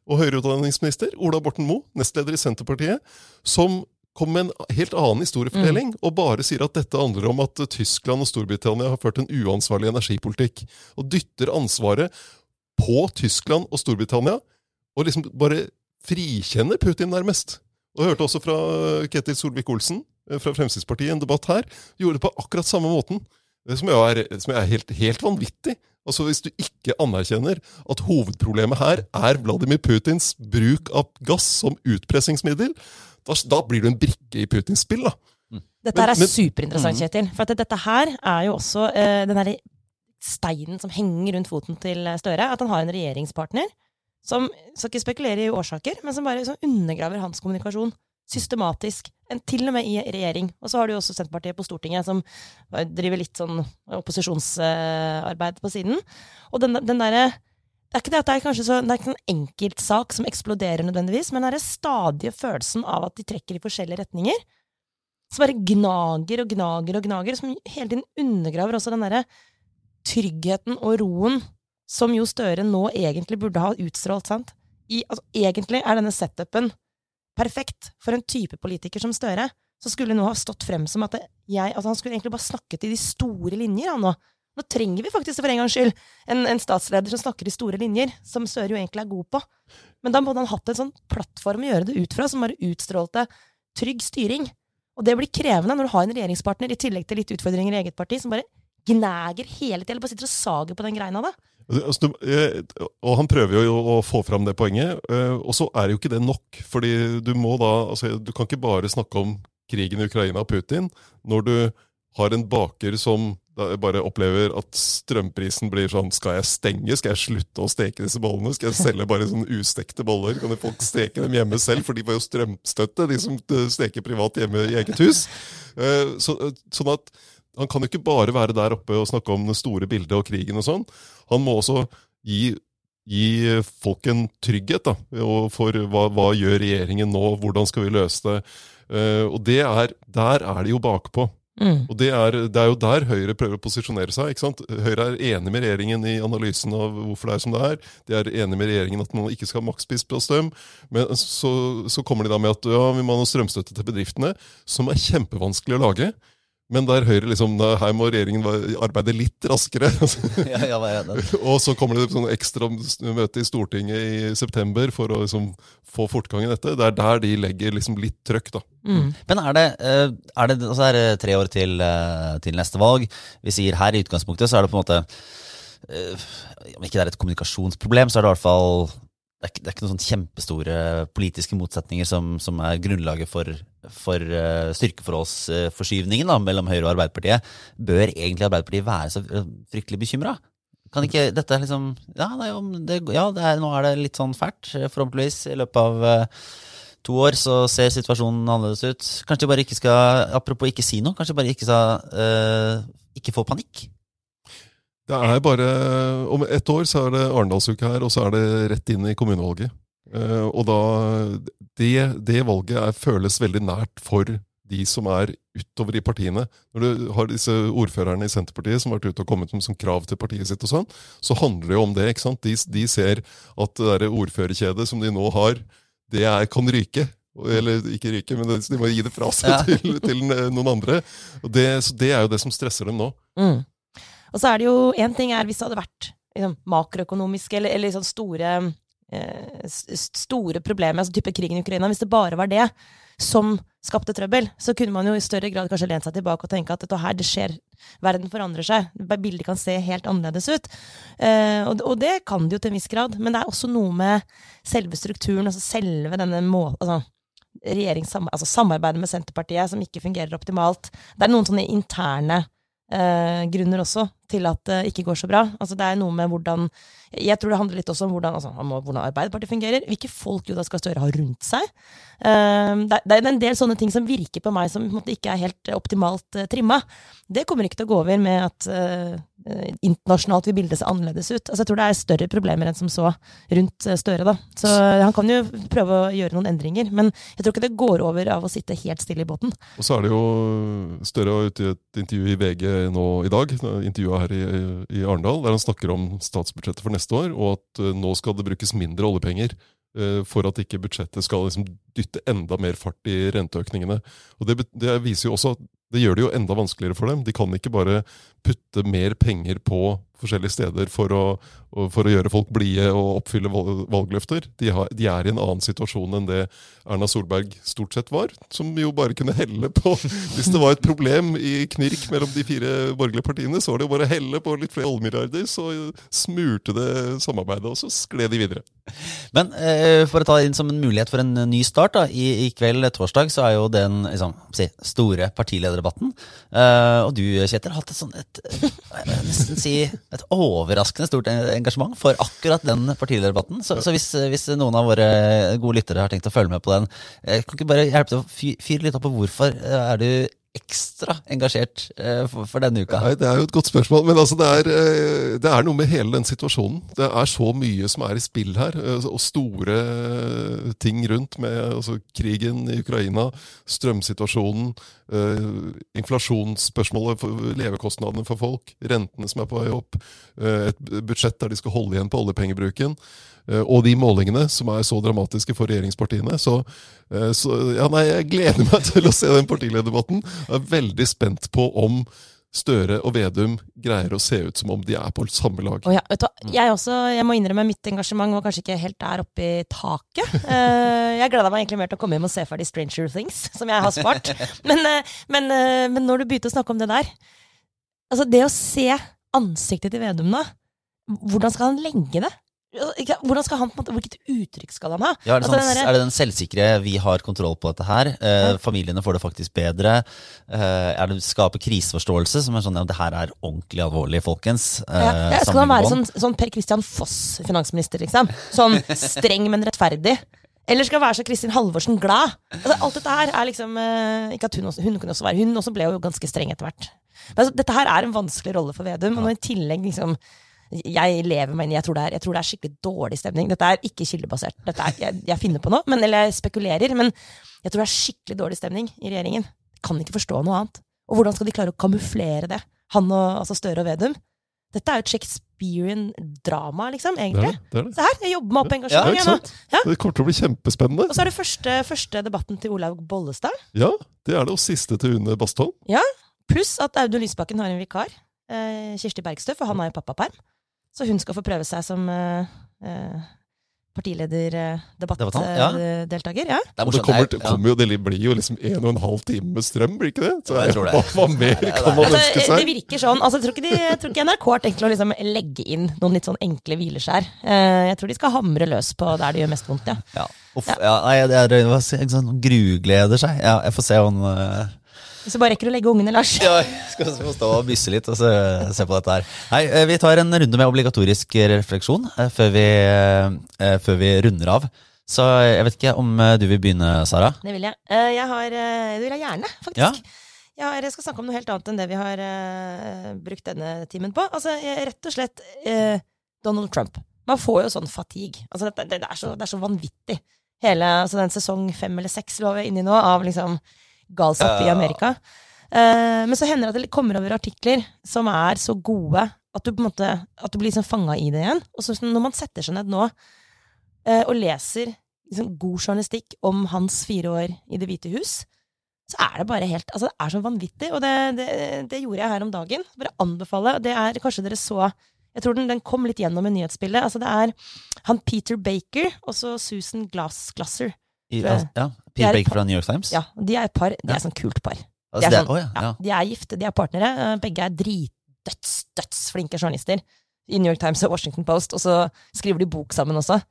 og høyere utdanningsminister, Ola Borten Moe, nestleder i Senterpartiet, som kom med en helt annen historiefortelling, og bare sier at dette handler om at Tyskland og Storbritannia har ført en uansvarlig energipolitikk, og dytter ansvaret på Tyskland og Storbritannia, og liksom bare frikjenner Putin nærmest. Og jeg hørte også fra Ketil Solvik-Olsen eh, fra Fremskrittspartiet en debatt her, gjorde det på akkurat samme måten, eh, som jo er, som er helt, helt vanvittig. Altså Hvis du ikke anerkjenner at hovedproblemet her er Vladimir Putins bruk av gass som utpressingsmiddel, da, da blir du en brikke i Putins spill. da. Dette her er Men- men- superinteressant. Kjetil. For at dette her er jo også eh, den derre steinen som henger rundt foten til Støre. At han har en regjeringspartner som skal ikke spekulere i årsaker, men som bare liksom undergraver hans kommunikasjon systematisk. En, til og med i regjering. Og så har du jo også Senterpartiet på Stortinget, som driver litt sånn opposisjonsarbeid på siden. Og den, den derre det er ikke det at det er kanskje så, det er ikke en enkeltsak som eksploderer nødvendigvis, men det er den stadige følelsen av at de trekker i forskjellige retninger. Som bare gnager og gnager og gnager, som hele tiden undergraver også den derre tryggheten og roen som jo Støre nå egentlig burde ha utstrålt, sant? I, altså, egentlig er denne setupen perfekt for en type politiker som Støre, som skulle nå ha stått frem som at jeg, altså han skulle egentlig bare snakket i de store linjer, han nå. Nå trenger vi faktisk for en gangs skyld en, en statsleder som snakker i store linjer, som Støre jo egentlig er god på. Men da måtte han hatt en sånn plattform å gjøre det ut fra, som bare utstrålte trygg styring. Og det blir krevende når du har en regjeringspartner, i tillegg til litt utfordringer i eget parti, som bare gnager hele tiden, bare sitter og sager på den greina da. Altså, du, eh, og han prøver jo å få fram det poenget, eh, og så er jo ikke det nok. fordi du må da, altså, du kan ikke bare snakke om krigen i Ukraina og Putin når du har en baker som bare opplever at strømprisen blir sånn Skal jeg stenge? Skal jeg slutte å steke disse bollene? Skal jeg selge bare sånne ustekte boller? Kan folk steke dem hjemme selv? For de får jo strømstøtte, de som eh, steker privat hjemme i eget hus. Så, sånn at han kan jo ikke bare være der oppe og snakke om det store bildet og krigen og sånn. Han må også gi gi folk en trygghet da, for hva, hva gjør regjeringen nå, hvordan skal vi løse det. Uh, og det er, der er de jo bakpå. Mm. Og det er, det er, jo der Høyre prøver å posisjonere seg. ikke sant? Høyre er enig med regjeringen i analysen av hvorfor det er som det er. De er enig med regjeringen at man ikke skal ha makspris på strøm. Men så, så, kommer de da med at ja, vi må ha noe strømstøtte til bedriftene, som er kjempevanskelig å lage. Men der Høyre liksom, her må regjeringen arbeide litt raskere. ja, ja, og så kommer det et sånn ekstra møte i Stortinget i september for å liksom, få fortgang i dette. Det er der de legger liksom, litt trøkk. da. Mm. Men er det, eh, er det altså er det tre år til, eh, til, neste valg? Vi sier her i utgangspunktet så er det på en måte eh, Om ikke det er et kommunikasjonsproblem, så er det i hvert fall det er, ikke, det er ikke noen kjempestore politiske motsetninger som, som er grunnlaget for, for uh, styrkeforholdsforskyvningen uh, mellom Høyre og Arbeiderpartiet. Bør egentlig Arbeiderpartiet være så fryktelig bekymra? Kan ikke dette liksom Ja, det det, ja er, nå er det litt sånn fælt. Forhåpentligvis i løpet av uh, to år så ser situasjonen annerledes ut. Kanskje de bare ikke skal Apropos ikke si noe, kanskje de bare ikke skal uh, ikke få panikk? Det er bare Om ett år så er det Arendalsuke her, og så er det rett inn i kommunevalget. Uh, og da det, det valget er, føles veldig nært for de som er utover i partiene. Når du har disse ordførerne i Senterpartiet som har vært ute og kommet med som krav til partiet sitt, og sånn, så handler det jo om det. ikke sant? De, de ser at det der ordførerkjedet som de nå har, det er, kan ryke. Eller ikke ryke, men de må gi det fra seg ja. til, til, noen andre. Og det, så det er jo det som stresser dem nå. Mm. Og så er det jo Én ting er hvis det hadde vært liksom, makroøkonomiske eller, eller liksom store, eh, store problemer, altså type krigen i Ukraina Hvis det bare var det som skapte trøbbel, så kunne man jo i større grad kanskje lent seg tilbake og tenke at dette her, det skjer, verden forandrer seg. Bildet kan se helt annerledes ut. Eh, og, og, det kan det jo til en viss grad, men det er også noe med selve strukturen, altså selve denne måten Altså, altså med Senterpartiet som ikke fungerer optimalt. Det er noen sånne interne eh, grunner også til at det ikke går så bra. Altså Det er noe med hvordan Jeg tror det handler litt også om hvordan, altså, om hvordan Arbeiderpartiet fungerer. Hvilke folk Jonas Gahr Støre har rundt seg. Eh, det, det, er en del sånne ting som virker på meg som på måte, ikke er helt optimalt eh, trimma. Det kommer ikke til å gå over med at eh, internasjonalt vil bildet se annerledes ut. Altså, jeg tror det er større problemer enn som så rundt eh, Støre. da. Så Han kan jo prøve å gjøre noen endringer, men jeg tror ikke det går over av å sitte helt stille i båten. Og så er det jo Støre ute i et intervju i VG nå i dag, intervjua her i, i, Arendal, der han snakker om statsbudsjettet for neste år, og at nå skal det brukes mindre oljepenger for at ikke budsjettet skal liksom dytte enda mer fart i renteøkningene. Og Det, det viser jo også at det gjør det jo enda vanskeligere for dem. De kan ikke bare putte mer penger på forskjellige steder for å, for å gjøre folk blide og oppfylle valgløfter. De, har, de, er i en annen situasjon enn det Erna Solberg stort sett var. Som jo bare kunne helle på Hvis det var et problem i knirk mellom de fire borgerlige partiene, så var det jo bare å helle på litt flere oljemilliarder, så smurte det samarbeidet, og så skled de videre. Men eh, for å ta det inn som en mulighet for en ny start, da, i, i kveld torsdag så er jo den liksom, si, store partilederdebatten. Eh, og du, Kjetil, har hatt et sånt et, nesten si et overraskende stort engasjement for akkurat den partilederdebatten. Så, så hvis, hvis, noen av våre gode lyttere har tenkt å følge med på den, eh, kan ikke bare hjelpe til å fyre litt opp på hvorfor eh, er du ekstra engasjert eh, for, for, denne uka? Nei, Det er jo et godt spørsmål. Men altså, det, er, eh, det, er, noe med hele den situasjonen. Det er så mye som er i spill her. Eh, og store ting rundt med altså, krigen i Ukraina, strømsituasjonen, inflasjonsspørsmålet, levekostnadene for folk, rentene som er på vei opp, et budsjett der de skal holde igjen på oljepengebruken. Eh, og de målingene som er så dramatiske for regjeringspartiene. Så, eh, så ja, nei, jeg gleder meg til å se den partilederdebatten. Jeg er veldig spent på om Støre og Vedum greier å se ut som om de er på samme lag. Oh ja, jeg, også, jeg må innrømme mitt engasjement var kanskje ikke helt der oppe i taket. Uh, jeg gleda meg egentlig mer til å komme hjem og se ferdig Stranger Things, som jeg har spart. Men, men, men når du begynte å snakke om det der Altså, det å se ansiktet til Vedum nå, hvordan skal han legge det? Hvordan skal han, Hvilket uttrykk skal han ha? Ja, er, det sånn, er det den selvsikre 'vi har kontroll på dette her'? Eh, familiene får det faktisk bedre. Eh, er det skaper kriseforståelse, som er sånn ja, det her er ordentlig alvorlig, folkens. Eh, Ja, ja, skal han være sånn, sånn Per Christian Foss, finansminister, liksom? Sånn streng, men rettferdig? Eller skal være så Kristin Halvorsen glad? Altså, alt dette her er liksom eh, Ikke at hun også, hun kunne også være Hun også ble jo ganske streng etter hvert. Men altså, dette her er en vanskelig rolle for Vedum, og når i tillegg liksom jeg lever meg inn jeg tror, er, jeg tror det er skikkelig dårlig stemning. Dette er ikke kildebasert. Dette er, jeg, jeg finner på noe, men, eller jeg spekulerer. Men jeg tror det er skikkelig dårlig stemning i regjeringen. Kan ikke forstå noe annet. Og hvordan skal de klare å kamuflere det? Han og altså Støre og Vedum. Dette er jo et Shakespearean drama, liksom, Det er egentlig. det. det, er. Se her, jeg jobber meg opp Ja, engasjement. jeg sant? Ja. Det kommer til å bli kjempespennende. Og så er det første, første debatten til Olaug Bollestad. Ja, det er det, og siste til Une Bastholm. Ja, Pluss at Audun Lysbakken har en vikar, eh, Kirsti Bergstø, for han har jo pappaperm. Så hun skal få prøve seg som eh, partilederdebattdeltaker. Debattant, ja. Ja. Det det kommer, Jeg- jo, det blir jo liksom en og en halv time med strøm, blir ikke det? Så jeg tror det. Hva, hva mer kan man Altså, ønske det virker sånn. Altså, jeg, tror ikke de, jeg tror ikke NRK har tenkt å liksom legge inn noen litt sånn enkle hvileskjær. Eh, jeg tror de skal hamre løs på der det gjør mest vondt. Ja. Ja. Uff, ja, nei, det er det var ikke sånn grugleder seg. Ja, jeg får se om uh, Hvis du bare rekker å legge ungene, Lars. Ja, skal få stå og bysse litt og se, se på dette her. Nei, eh, Vi tar en runde med obligatorisk refleksjon eh, før vi, eh, før vi runder av. Så jeg vet ikke om eh, du vil begynne, Sara? Det vil jeg. Eh, jeg har, eh, det vil jeg gjerne, faktisk. Ja. Jeg, har, jeg skal snakke om noe helt annet enn det vi har eh, brukt denne timen på. Altså, jeg, rett og slett eh, Donald Trump. Man får jo sånn fatigue. Altså, det, det, det, er så, det er så vanvittig. Hele altså, den sesong fem eller seks vi er inne i nå, av liksom galskap i Amerika. Eh, men så hender det at det kommer over artikler som er så gode at du måte At du blir liksom fanga i det igjen. Og så når man setter seg ned nå eh, og leser liksom, god journalistikk om hans fire år i Det hvite hus, så er det bare helt Altså, det er så vanvittig. Og det, det, det gjorde jeg her om dagen. Bare anbefale. Det er kanskje dere så Jeg tror den, den kom litt gjennom i nyhetsbildet. Altså, det er han Peter Baker og så Susan Glass Glasser. I, Tror ja, et Baker fra New York Times? Ja, de er et par. De er sånn kult par. Altså, De er sånn- ja, Ja, ja. de er gifte, de er partnere. eh, Begge er dritdødsflinke dødsflinke journalister i New York Times og Washington Post, og så skriver de bok sammen også.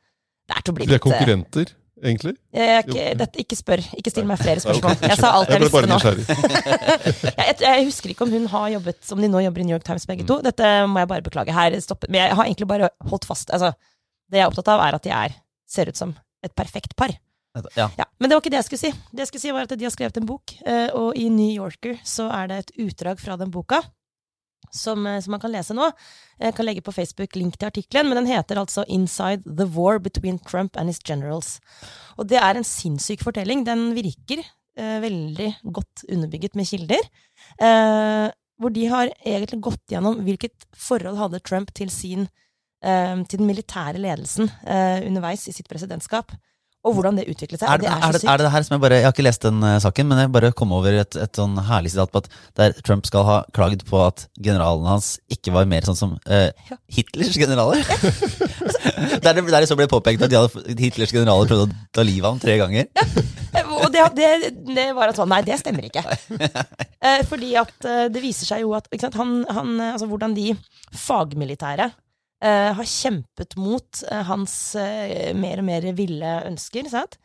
Det er til å bli De er eh, konkurrenter, egentlig. jeg ikke, dette, ikke spør. Ikke still meg flere spørsmål. Jeg sa alt jeg visste nå. Jeg, jeg, jeg husker ikke om hun har jobbet som de nå jobber i New York Times begge to. Dette må jeg bare beklage. Her stopper Men jeg har egentlig bare holdt fast Altså, det jeg er opptatt av, er at de er ser ut som et perfekt par. Ja. Ja, Men det var ikke det jeg skulle si. Det jeg skulle si var at De har skrevet en bok, eh, og i New Yorker så er det et utdrag fra den boka. Som, eh, som man kan lese nå. Jeg kan legge på Facebook link til artikkelen, men den heter altså 'Inside the War Between Trump and His Generals'. Og det er en sinnssyk fortelling. Den virker eh, veldig godt underbygget med kilder. Eh, hvor de har egentlig gått gjennom hvilket forhold hadde Trump til sin eh, til den militære ledelsen eh, underveis i sitt presidentskap. Og hvordan det utviklet seg. Er det, det er, er det, er det her som jeg bare Jeg har ikke lest den uh, saken, men jeg bare kom over et, et sånn herlig sitat på at der Trump skal ha klagd på at generalene hans ikke var mer sånn som uh, Ja. Hitlers generaler. der, der det så ble påpekt at de hadde, Hitlers generaler prøvde å ta livet av ham tre ganger. Og det, det, det var at sånn, nei, det stemmer ikke. uh, fordi at eh, det viser seg jo at sant, han, han, eh, altså hvordan de fagmilitære eh, har kjempet mot eh, hans eh, mer og mer ville ønsker. Sant?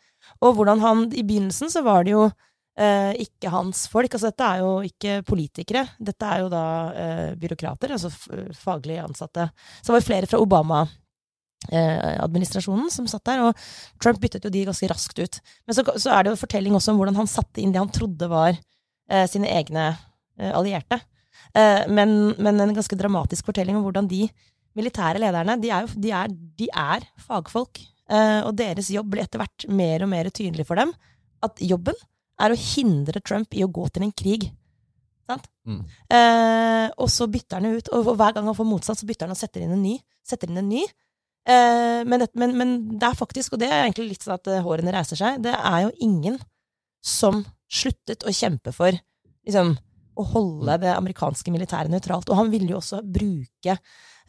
Og hvordan han I begynnelsen så var det jo eh, ikke hans folk. altså Dette er jo ikke politikere. Dette er jo da eh, byråkrater, altså faglig ansatte. Så det var flere fra Obama. Eh, administrasjonen som satt der, og Trump byttet jo de ganske raskt ut. Men så, så er det jo fortelling også om hvordan han satte inn det han trodde var eh, sine egne eh, allierte. Eh, men, men en ganske dramatisk fortelling om hvordan de militære lederne De er, jo, de er, de er fagfolk. Eh, og deres jobb blir etter hvert mer og mer tydelig for dem. At jobben er å hindre Trump i å gå til en krig. Sant? Mm. Eh, og så bytter han ut, og hver gang han får motstand, så bytter han og setter inn en ny. Setter inn en ny. Eh, men, det, men, men det er faktisk, og det er egentlig litt sånn at eh, hårene reiser seg, det er jo ingen som sluttet å kjempe for liksom, å holde det amerikanske militæret nøytralt. Og han ville jo også bruke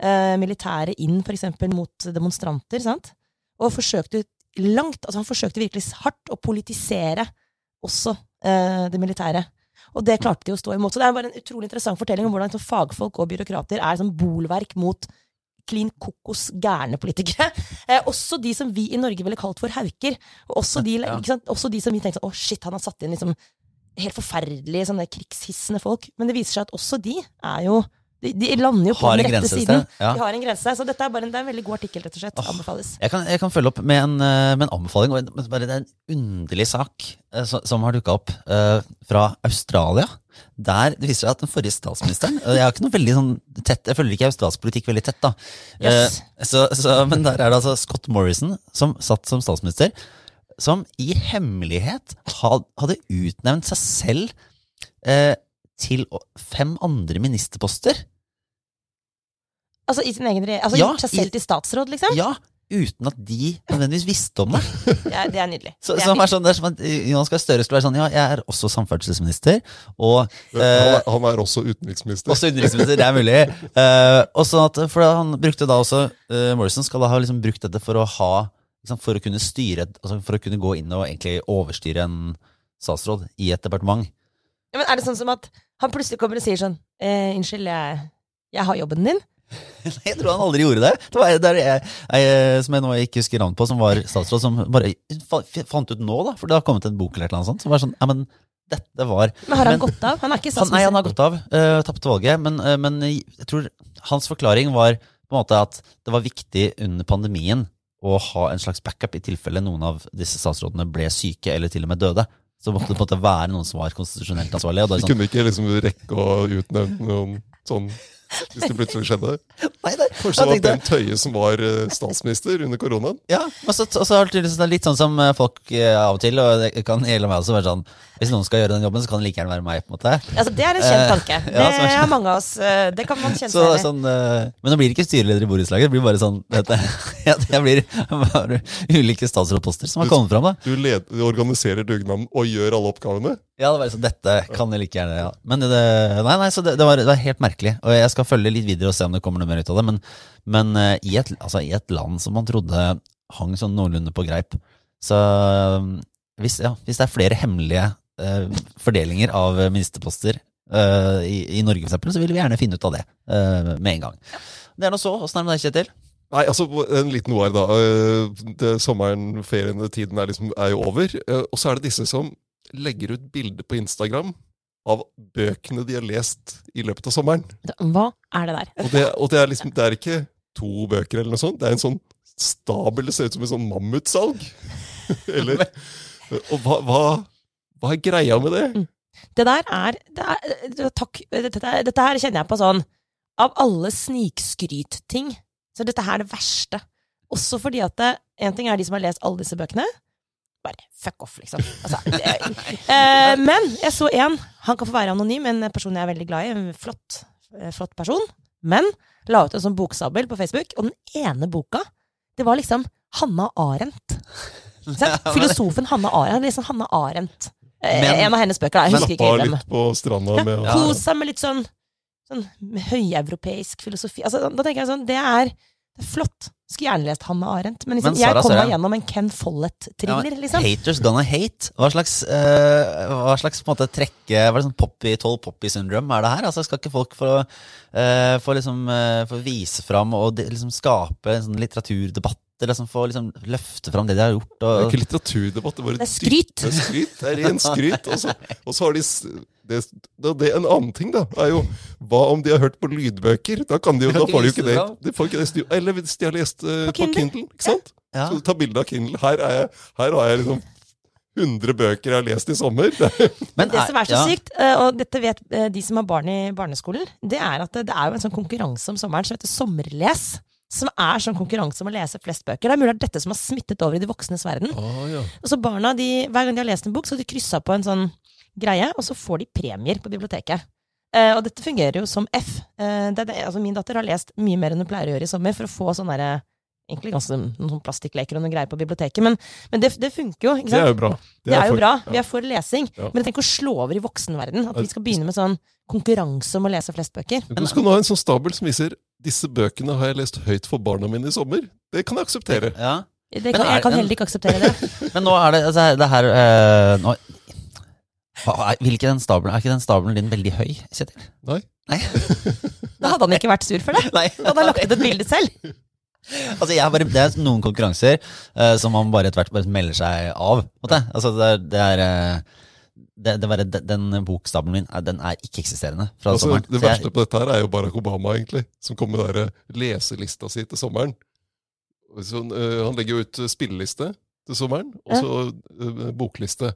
eh, militæret inn for eksempel mot demonstranter, sant? Og forsøkte langt, altså han forsøkte virkelig hardt å politisere også eh, det militære. Og det klarte de å stå imot. Så det er bare en utrolig interessant fortelling om hvordan liksom, fagfolk og byråkrater er som bolverk mot klin kokos gærne politikere. Eh, også de som vi i Norge ville kalt for hauker. Og også de, Ja. også de som vi tenkte sånn, å shit, han har satt inn liksom helt forferdelige sånne krigshissende folk. Men det viser seg at også de er jo De, de lander jo på Har den rette grense siden. ja. De har en grense. Så dette er bare en, det er en veldig god artikkel, rett og slett. Anbefales. Jeg kan, jeg kan følge opp med en, eh, med en anbefaling. og Bare det er en underlig sak eh, som, som har dukka opp eh, fra Australia. Der det viser seg at den forrige statsministeren Jeg har ikke noe veldig sånn tett, jeg følger ikke australsk politikk veldig tett. da Yes. Eh, så, så, Men der er det altså Scott Morrison som satt som statsminister, som i hemmelighet had, hadde utnevnt seg selv eh, til fem andre ministerposter. Altså i sin egen regjering. Altså Ja, gjort seg i- selv til statsråd, liksom. Ja, uten at de nødvendigvis visste om det. Er, det er nydelig. Så, det er som er sånn, det er som at Jonas Gahr Støre skulle være sånn Ja, jeg er også samferdselsminister, og Han eh, er, han er også utenriksminister. også utenriksminister. Det er mulig. Uh, og sånn at, for han brukte da også uh, Morrison skal da ha liksom brukt dette for å ha liksom, For å kunne styre altså For å kunne gå inn og egentlig overstyre en statsråd i et departement. Ja, men er det sånn som at han plutselig kommer og sier sånn eh, Unnskyld, jeg, jeg har jobben din. Jeg tror han aldri gjorde det. Det var en der jeg, jeg, som jeg nå ikke husker navnet på, som var statsråd, som bare fant ut nå, da, for det har kommet en bok eller et eller annet sånt, som var sånn Ja, men dette var Men har han Men- gått av? Han er ikke Han, nei, han har gått av. Uh, Tapte valget. Men, uh, men jeg tror hans forklaring var på en måte at det var viktig under pandemien å ha en slags backup i tilfelle noen av disse statsrådene ble syke eller til og med døde. Så måtte det på en måte være noen som var konstitusjonelt ansvarlig. Er De sånn, kunne ikke liksom rekke å utnevne noen sånn hvis det plutselig skjedde. nei, nei. Kanskje det var Bent Høie som var eh, statsminister under koronaen? Ja, og så, og så er det litt sånn som eh, folk eh, av og til, og det kan gjelde meg også, være sånn Hvis noen skal gjøre den jobben, så kan det like gjerne være meg. på en måte Altså, det er en kjent Eh, tanke. Det ja, er har mange av oss. eh, Det kan man kjenne Så, seg sånn, eh, men nå blir det ikke styreleder i borettslaget. Det blir bare sånn dette, ja, Det blir bare ulike statsrådposter som har kommet fram. da Du, led, du organiserer dugnaden og gjør alle oppgavene? Ja, det var liksom, Dette kan jeg like gjerne. ja Men det, nei, nei, så det, det, var, det var helt merkelig. Og jeg skal følge litt videre og se om det kommer noe mer ut av det. Men, men i, et, altså, i et land som man trodde hang sånn noenlunde på greip Så eh, hvis, ja, hvis det er flere hemmelige fordelinger av ministerposter eh, i, i Norge, for eksempel, så vil vi gjerne finne ut av det eh, med en gang. Det er nå så. Åssen er det med deg, Kjetil? Nei, altså En liten noe da. Eh, Det, sommeren, ferien, tiden er, liksom, er jo over. Eh, Og så er det disse som legger ut bilder på Instagram av bøkene de har lest i løpet av sommeren. Hva er det der? Og det, og det er liksom Det er ikke to bøker eller noe sånt. Det er en sånn stabel. Det ser ut som en sånn mammutsalg. eller Og hva, hva, hva er greia med det? Det der er, det er Takk. Dette, dette her kjenner jeg på sånn Av alle snikskrytting, så er dette her det verste. Også fordi at det, en ting er de som har lest alle disse bøkene. Bare fuck off, liksom. Altså, det, eh, men jeg så en. Han kan få være anonym, en person jeg er veldig glad i. En flott, eh, flott person. Men la ut en sånn boksabel på Facebook, og den ene boka, det var liksom Hanna Arendt. Filosofen Hanna Arendt. Liksom Hanna Arendt. Eh, Men- en av hennes bøker, da. Jeg husker ikke hvem. litt på stranda med Ja. Kos seg med litt sånn, sånn høyeuropeisk filosofi. Altså, da tenker jeg sånn, det er, det er flott. Skulle gjerne lest Hanne Arendt, men, liksom, Men jeg Sara kom meg gjennom en Ken Follett-thriller, liksom. Haters gonna hate. Hva slags, eh, hva slags på en måte trekke Hva er det sånn poppy, 12 poppy syndrome er det her? Altså Skal ikke folk få, få, liksom, få vise fram og de, liksom skape en sånn litteraturdebatt? Eller liksom få liksom løfte fram det de har gjort? Det er ikke litteraturdebatt, det er bare Det er skryt. Det er skryt, det er ren skryt. Og så, og så har de det, det, det, En annen ting da, er jo hva om de har hørt på lydbøker? Da, kan de jo, da får de jo ikke det. det. De får ikke det Eller hvis de har lest uh, På på, Kindle. Ikke sant? ja. Så ta bilde av Kindle. Her, er jeg, her har jeg liksom 100 bøker jeg har lest i sommer. Er- Men Det som er så ja. sykt, eh, og dette vet eh, de som har barn i barneskolen, det er at det, det er jo en sånn konkurranse om sommeren som heter Sommerles. Som er sånn konkurranse om å lese flest bøker. Det er mulig at dette som har smittet over i de voksnes verden. Oh, ja. Og så barna, de, Hver gang de har lest en bok, så har de kryssa på en sånn greie, og så får de premier på biblioteket. Eh, og dette fungerer jo som F. Eh, det, det, altså min datter har lest mye mer enn hun pleier å gjøre i sommer, for å få sånne der, egentlig ganske noen sånn plastikkleker og noen greier på biblioteket. Men, men det, det funker jo. ikke Det er jo bra. Det er jo for- bra. Vi er for lesing. Ja. Men tenk å slå over i voksenverden. At vi skal begynne med sånn konkurranse om å lese flest bøker. Men skal du ha en sånn stabel som viser disse bøkene har jeg lest høyt for barna mine i sommer. Det kan jeg akseptere. Ja. Det kan, er jeg kan heller ikke akseptere det. Men nå er det, altså, det her eh, nå, vil ikke den stabelen, er ikke den stabelen din veldig høy, Kjetil? Nei. Nei. Da hadde han ikke vært sur for det. Nei. Da hadde han lagt ut et bilde selv. Altså, jeg har bare, det er noen konkurranser uh, som man bare etter hvert bare melder seg av. måte. Altså, det er, det er eh, det, det var, den, den bokstabelen min eh, den er ikke-eksisterende fra Altså, sommeren. det jeg- verste på dette her er jo Barack Obama, egentlig. Som kom med der leselista si til sommeren. Så, uh, han legger jo ut spilleliste til sommeren, og så uh, bokliste.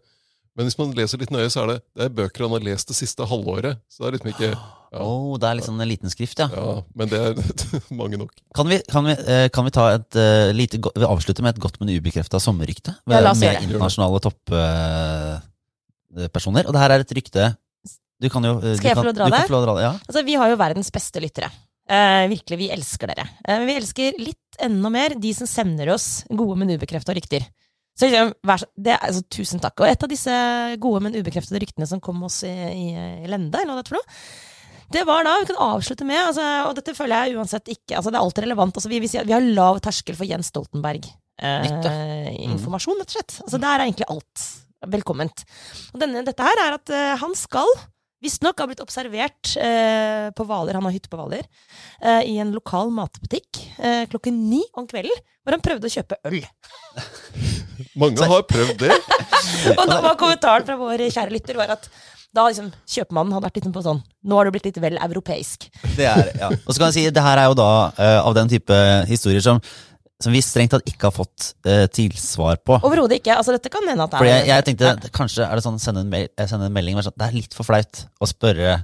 Men hvis man leser litt nøye, så er det, det er bøker han har lest det siste halvåret. Så det er liksom ikke Ja, Oh, det er sånn en liten skrift, ja. ja men det er mange nok. Kan vi, kan vi, eh, kan vi ta et uh, lite Vi avslutter med et godt, men ubekrefta sommerrykte? Ja, la oss med gjøre det. internasjonale topppersoner. og det her er et rykte du kan jo eh, Skal jeg få lov å dra det? det? Ja. Altså, vi har jo verdens beste lyttere. Eh, virkelig, vi elsker dere. Eh, men vi elsker litt enda mer de som sender oss gode, men ubekreftede rykter. Så liksom, vær det er, altså, tusen takk. Og et av disse gode, men ubekreftede ryktene som kom oss i, i, i lende, eller hva det er for noe, det var da, vi kan avslutte med, altså, og dette føler jeg uansett ikke altså Det er alltid relevant. Altså, vi, vi, vi har lav terskel for Jens Stoltenberg. Eh, informasjon, rett og slett. Altså, der er egentlig alt velkomment. Og denne, dette her er at uh, han skal visstnok ha blitt observert uh, på Hvaler, han har hytte på Hvaler, uh, i en lokal matbutikk eh, klokken ni om kvelden, hvor han prøvde å kjøpe øl. Mange har prøvd det. Og da var kommentaren fra vår kjære lytter var at da liksom kjøpmannen hadde vært litt på sånn Nå har du blitt litt vel europeisk. Det er, ja. Og så kan jeg si, det her er jo da uh, av den type historier som, som vi strengt tatt ikke har fått uh, tilsvar på. Overhodet ikke. Altså, dette kan hende at det Fordi er jeg, jeg tenkte, kanskje er det sånn sende en, mail, sende en melding, sånn, det er litt for flaut å spørre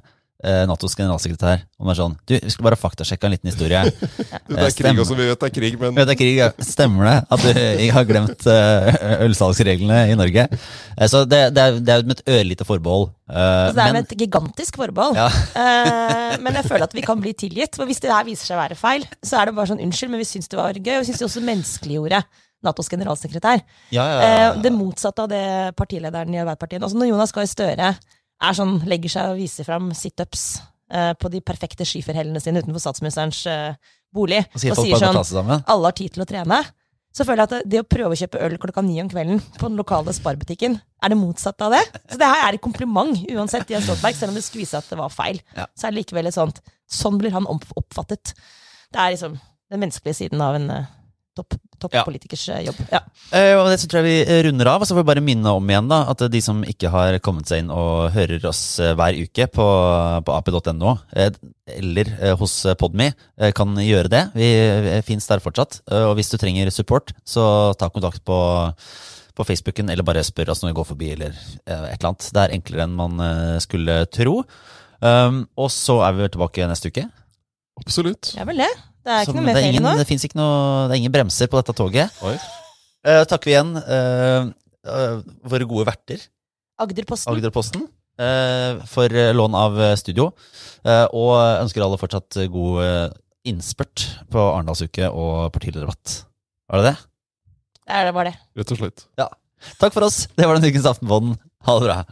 Natos generalsekretær om det er sånn, du, vi skulle bare faktasjekke en liten historie. Det er krig også, vi vet det er krig, men Vet er Krig, ja. Stemmer det at du ikke har glemt uh, ølsalgsreglene i Norge? Eh, så det, det, er, det er jo med et ørlite forbehold. eh, Altså, det er men, med et gigantisk forbehold. Ja. Eh, men jeg føler at vi kan bli tilgitt. For hvis det her viser seg å være feil, så er det bare sånn unnskyld, men vi syns det var gøy. Og vi syns det også menneskeliggjorde Natos generalsekretær. ja, ja, ja. Eh, det motsatte av det partilederen i Arbeiderpartiet Altså Når Jonas Gahr Støre er sånn, legger seg og viser fram situps eh, på de perfekte skiferhellene sine utenfor statsministerens eh, bolig, Og sier og sier sånn alle har tid til å trene, så føler jeg at det, det å prøve å kjøpe øl klokka ni om kvelden på den lokale sparbutikken, er det motsatte av det. Så det her er et kompliment uansett, Jens Stoltenberg, selv om det skulle vise at det var feil. Ja. Så er det likevel et sånt Sånn blir han oppfattet. Det er liksom den menneskelige siden av en uh, topp toppolitikers eh, jobb. Ja. Eh, og det så tror jeg vi eh, runder av, og så får vi bare minne om igjen da, at de som ikke har kommet seg inn og hører oss hver uke på, på ap.no, eh, eller eh, hos Podme, eh, kan gjøre det. Vi finnes der fortsatt. Eh, og hvis du trenger support, så ta kontakt på, på Facebooken, eller bare spør oss når vi går forbi, eller et eller annet. Det er enklere enn man skulle tro. Um, og så er vi tilbake neste uke. absolutt. Det er vel det. Det er ikke noe mer er ferie nå. det ikke noe, det er ingen bremser på dette toget. Oi. Uh, takker vi igjen uh, eh, våre gode verter, Agderposten. Agderposten, eh, for lån av studio. eh, og ønsker alle fortsatt god innspurt på Arendalsuke og partilederdebatt. Var det det? Det er det bare det. Rett og slett. Takk for oss. Det var den ukens Aftenpåden. Ha det bra.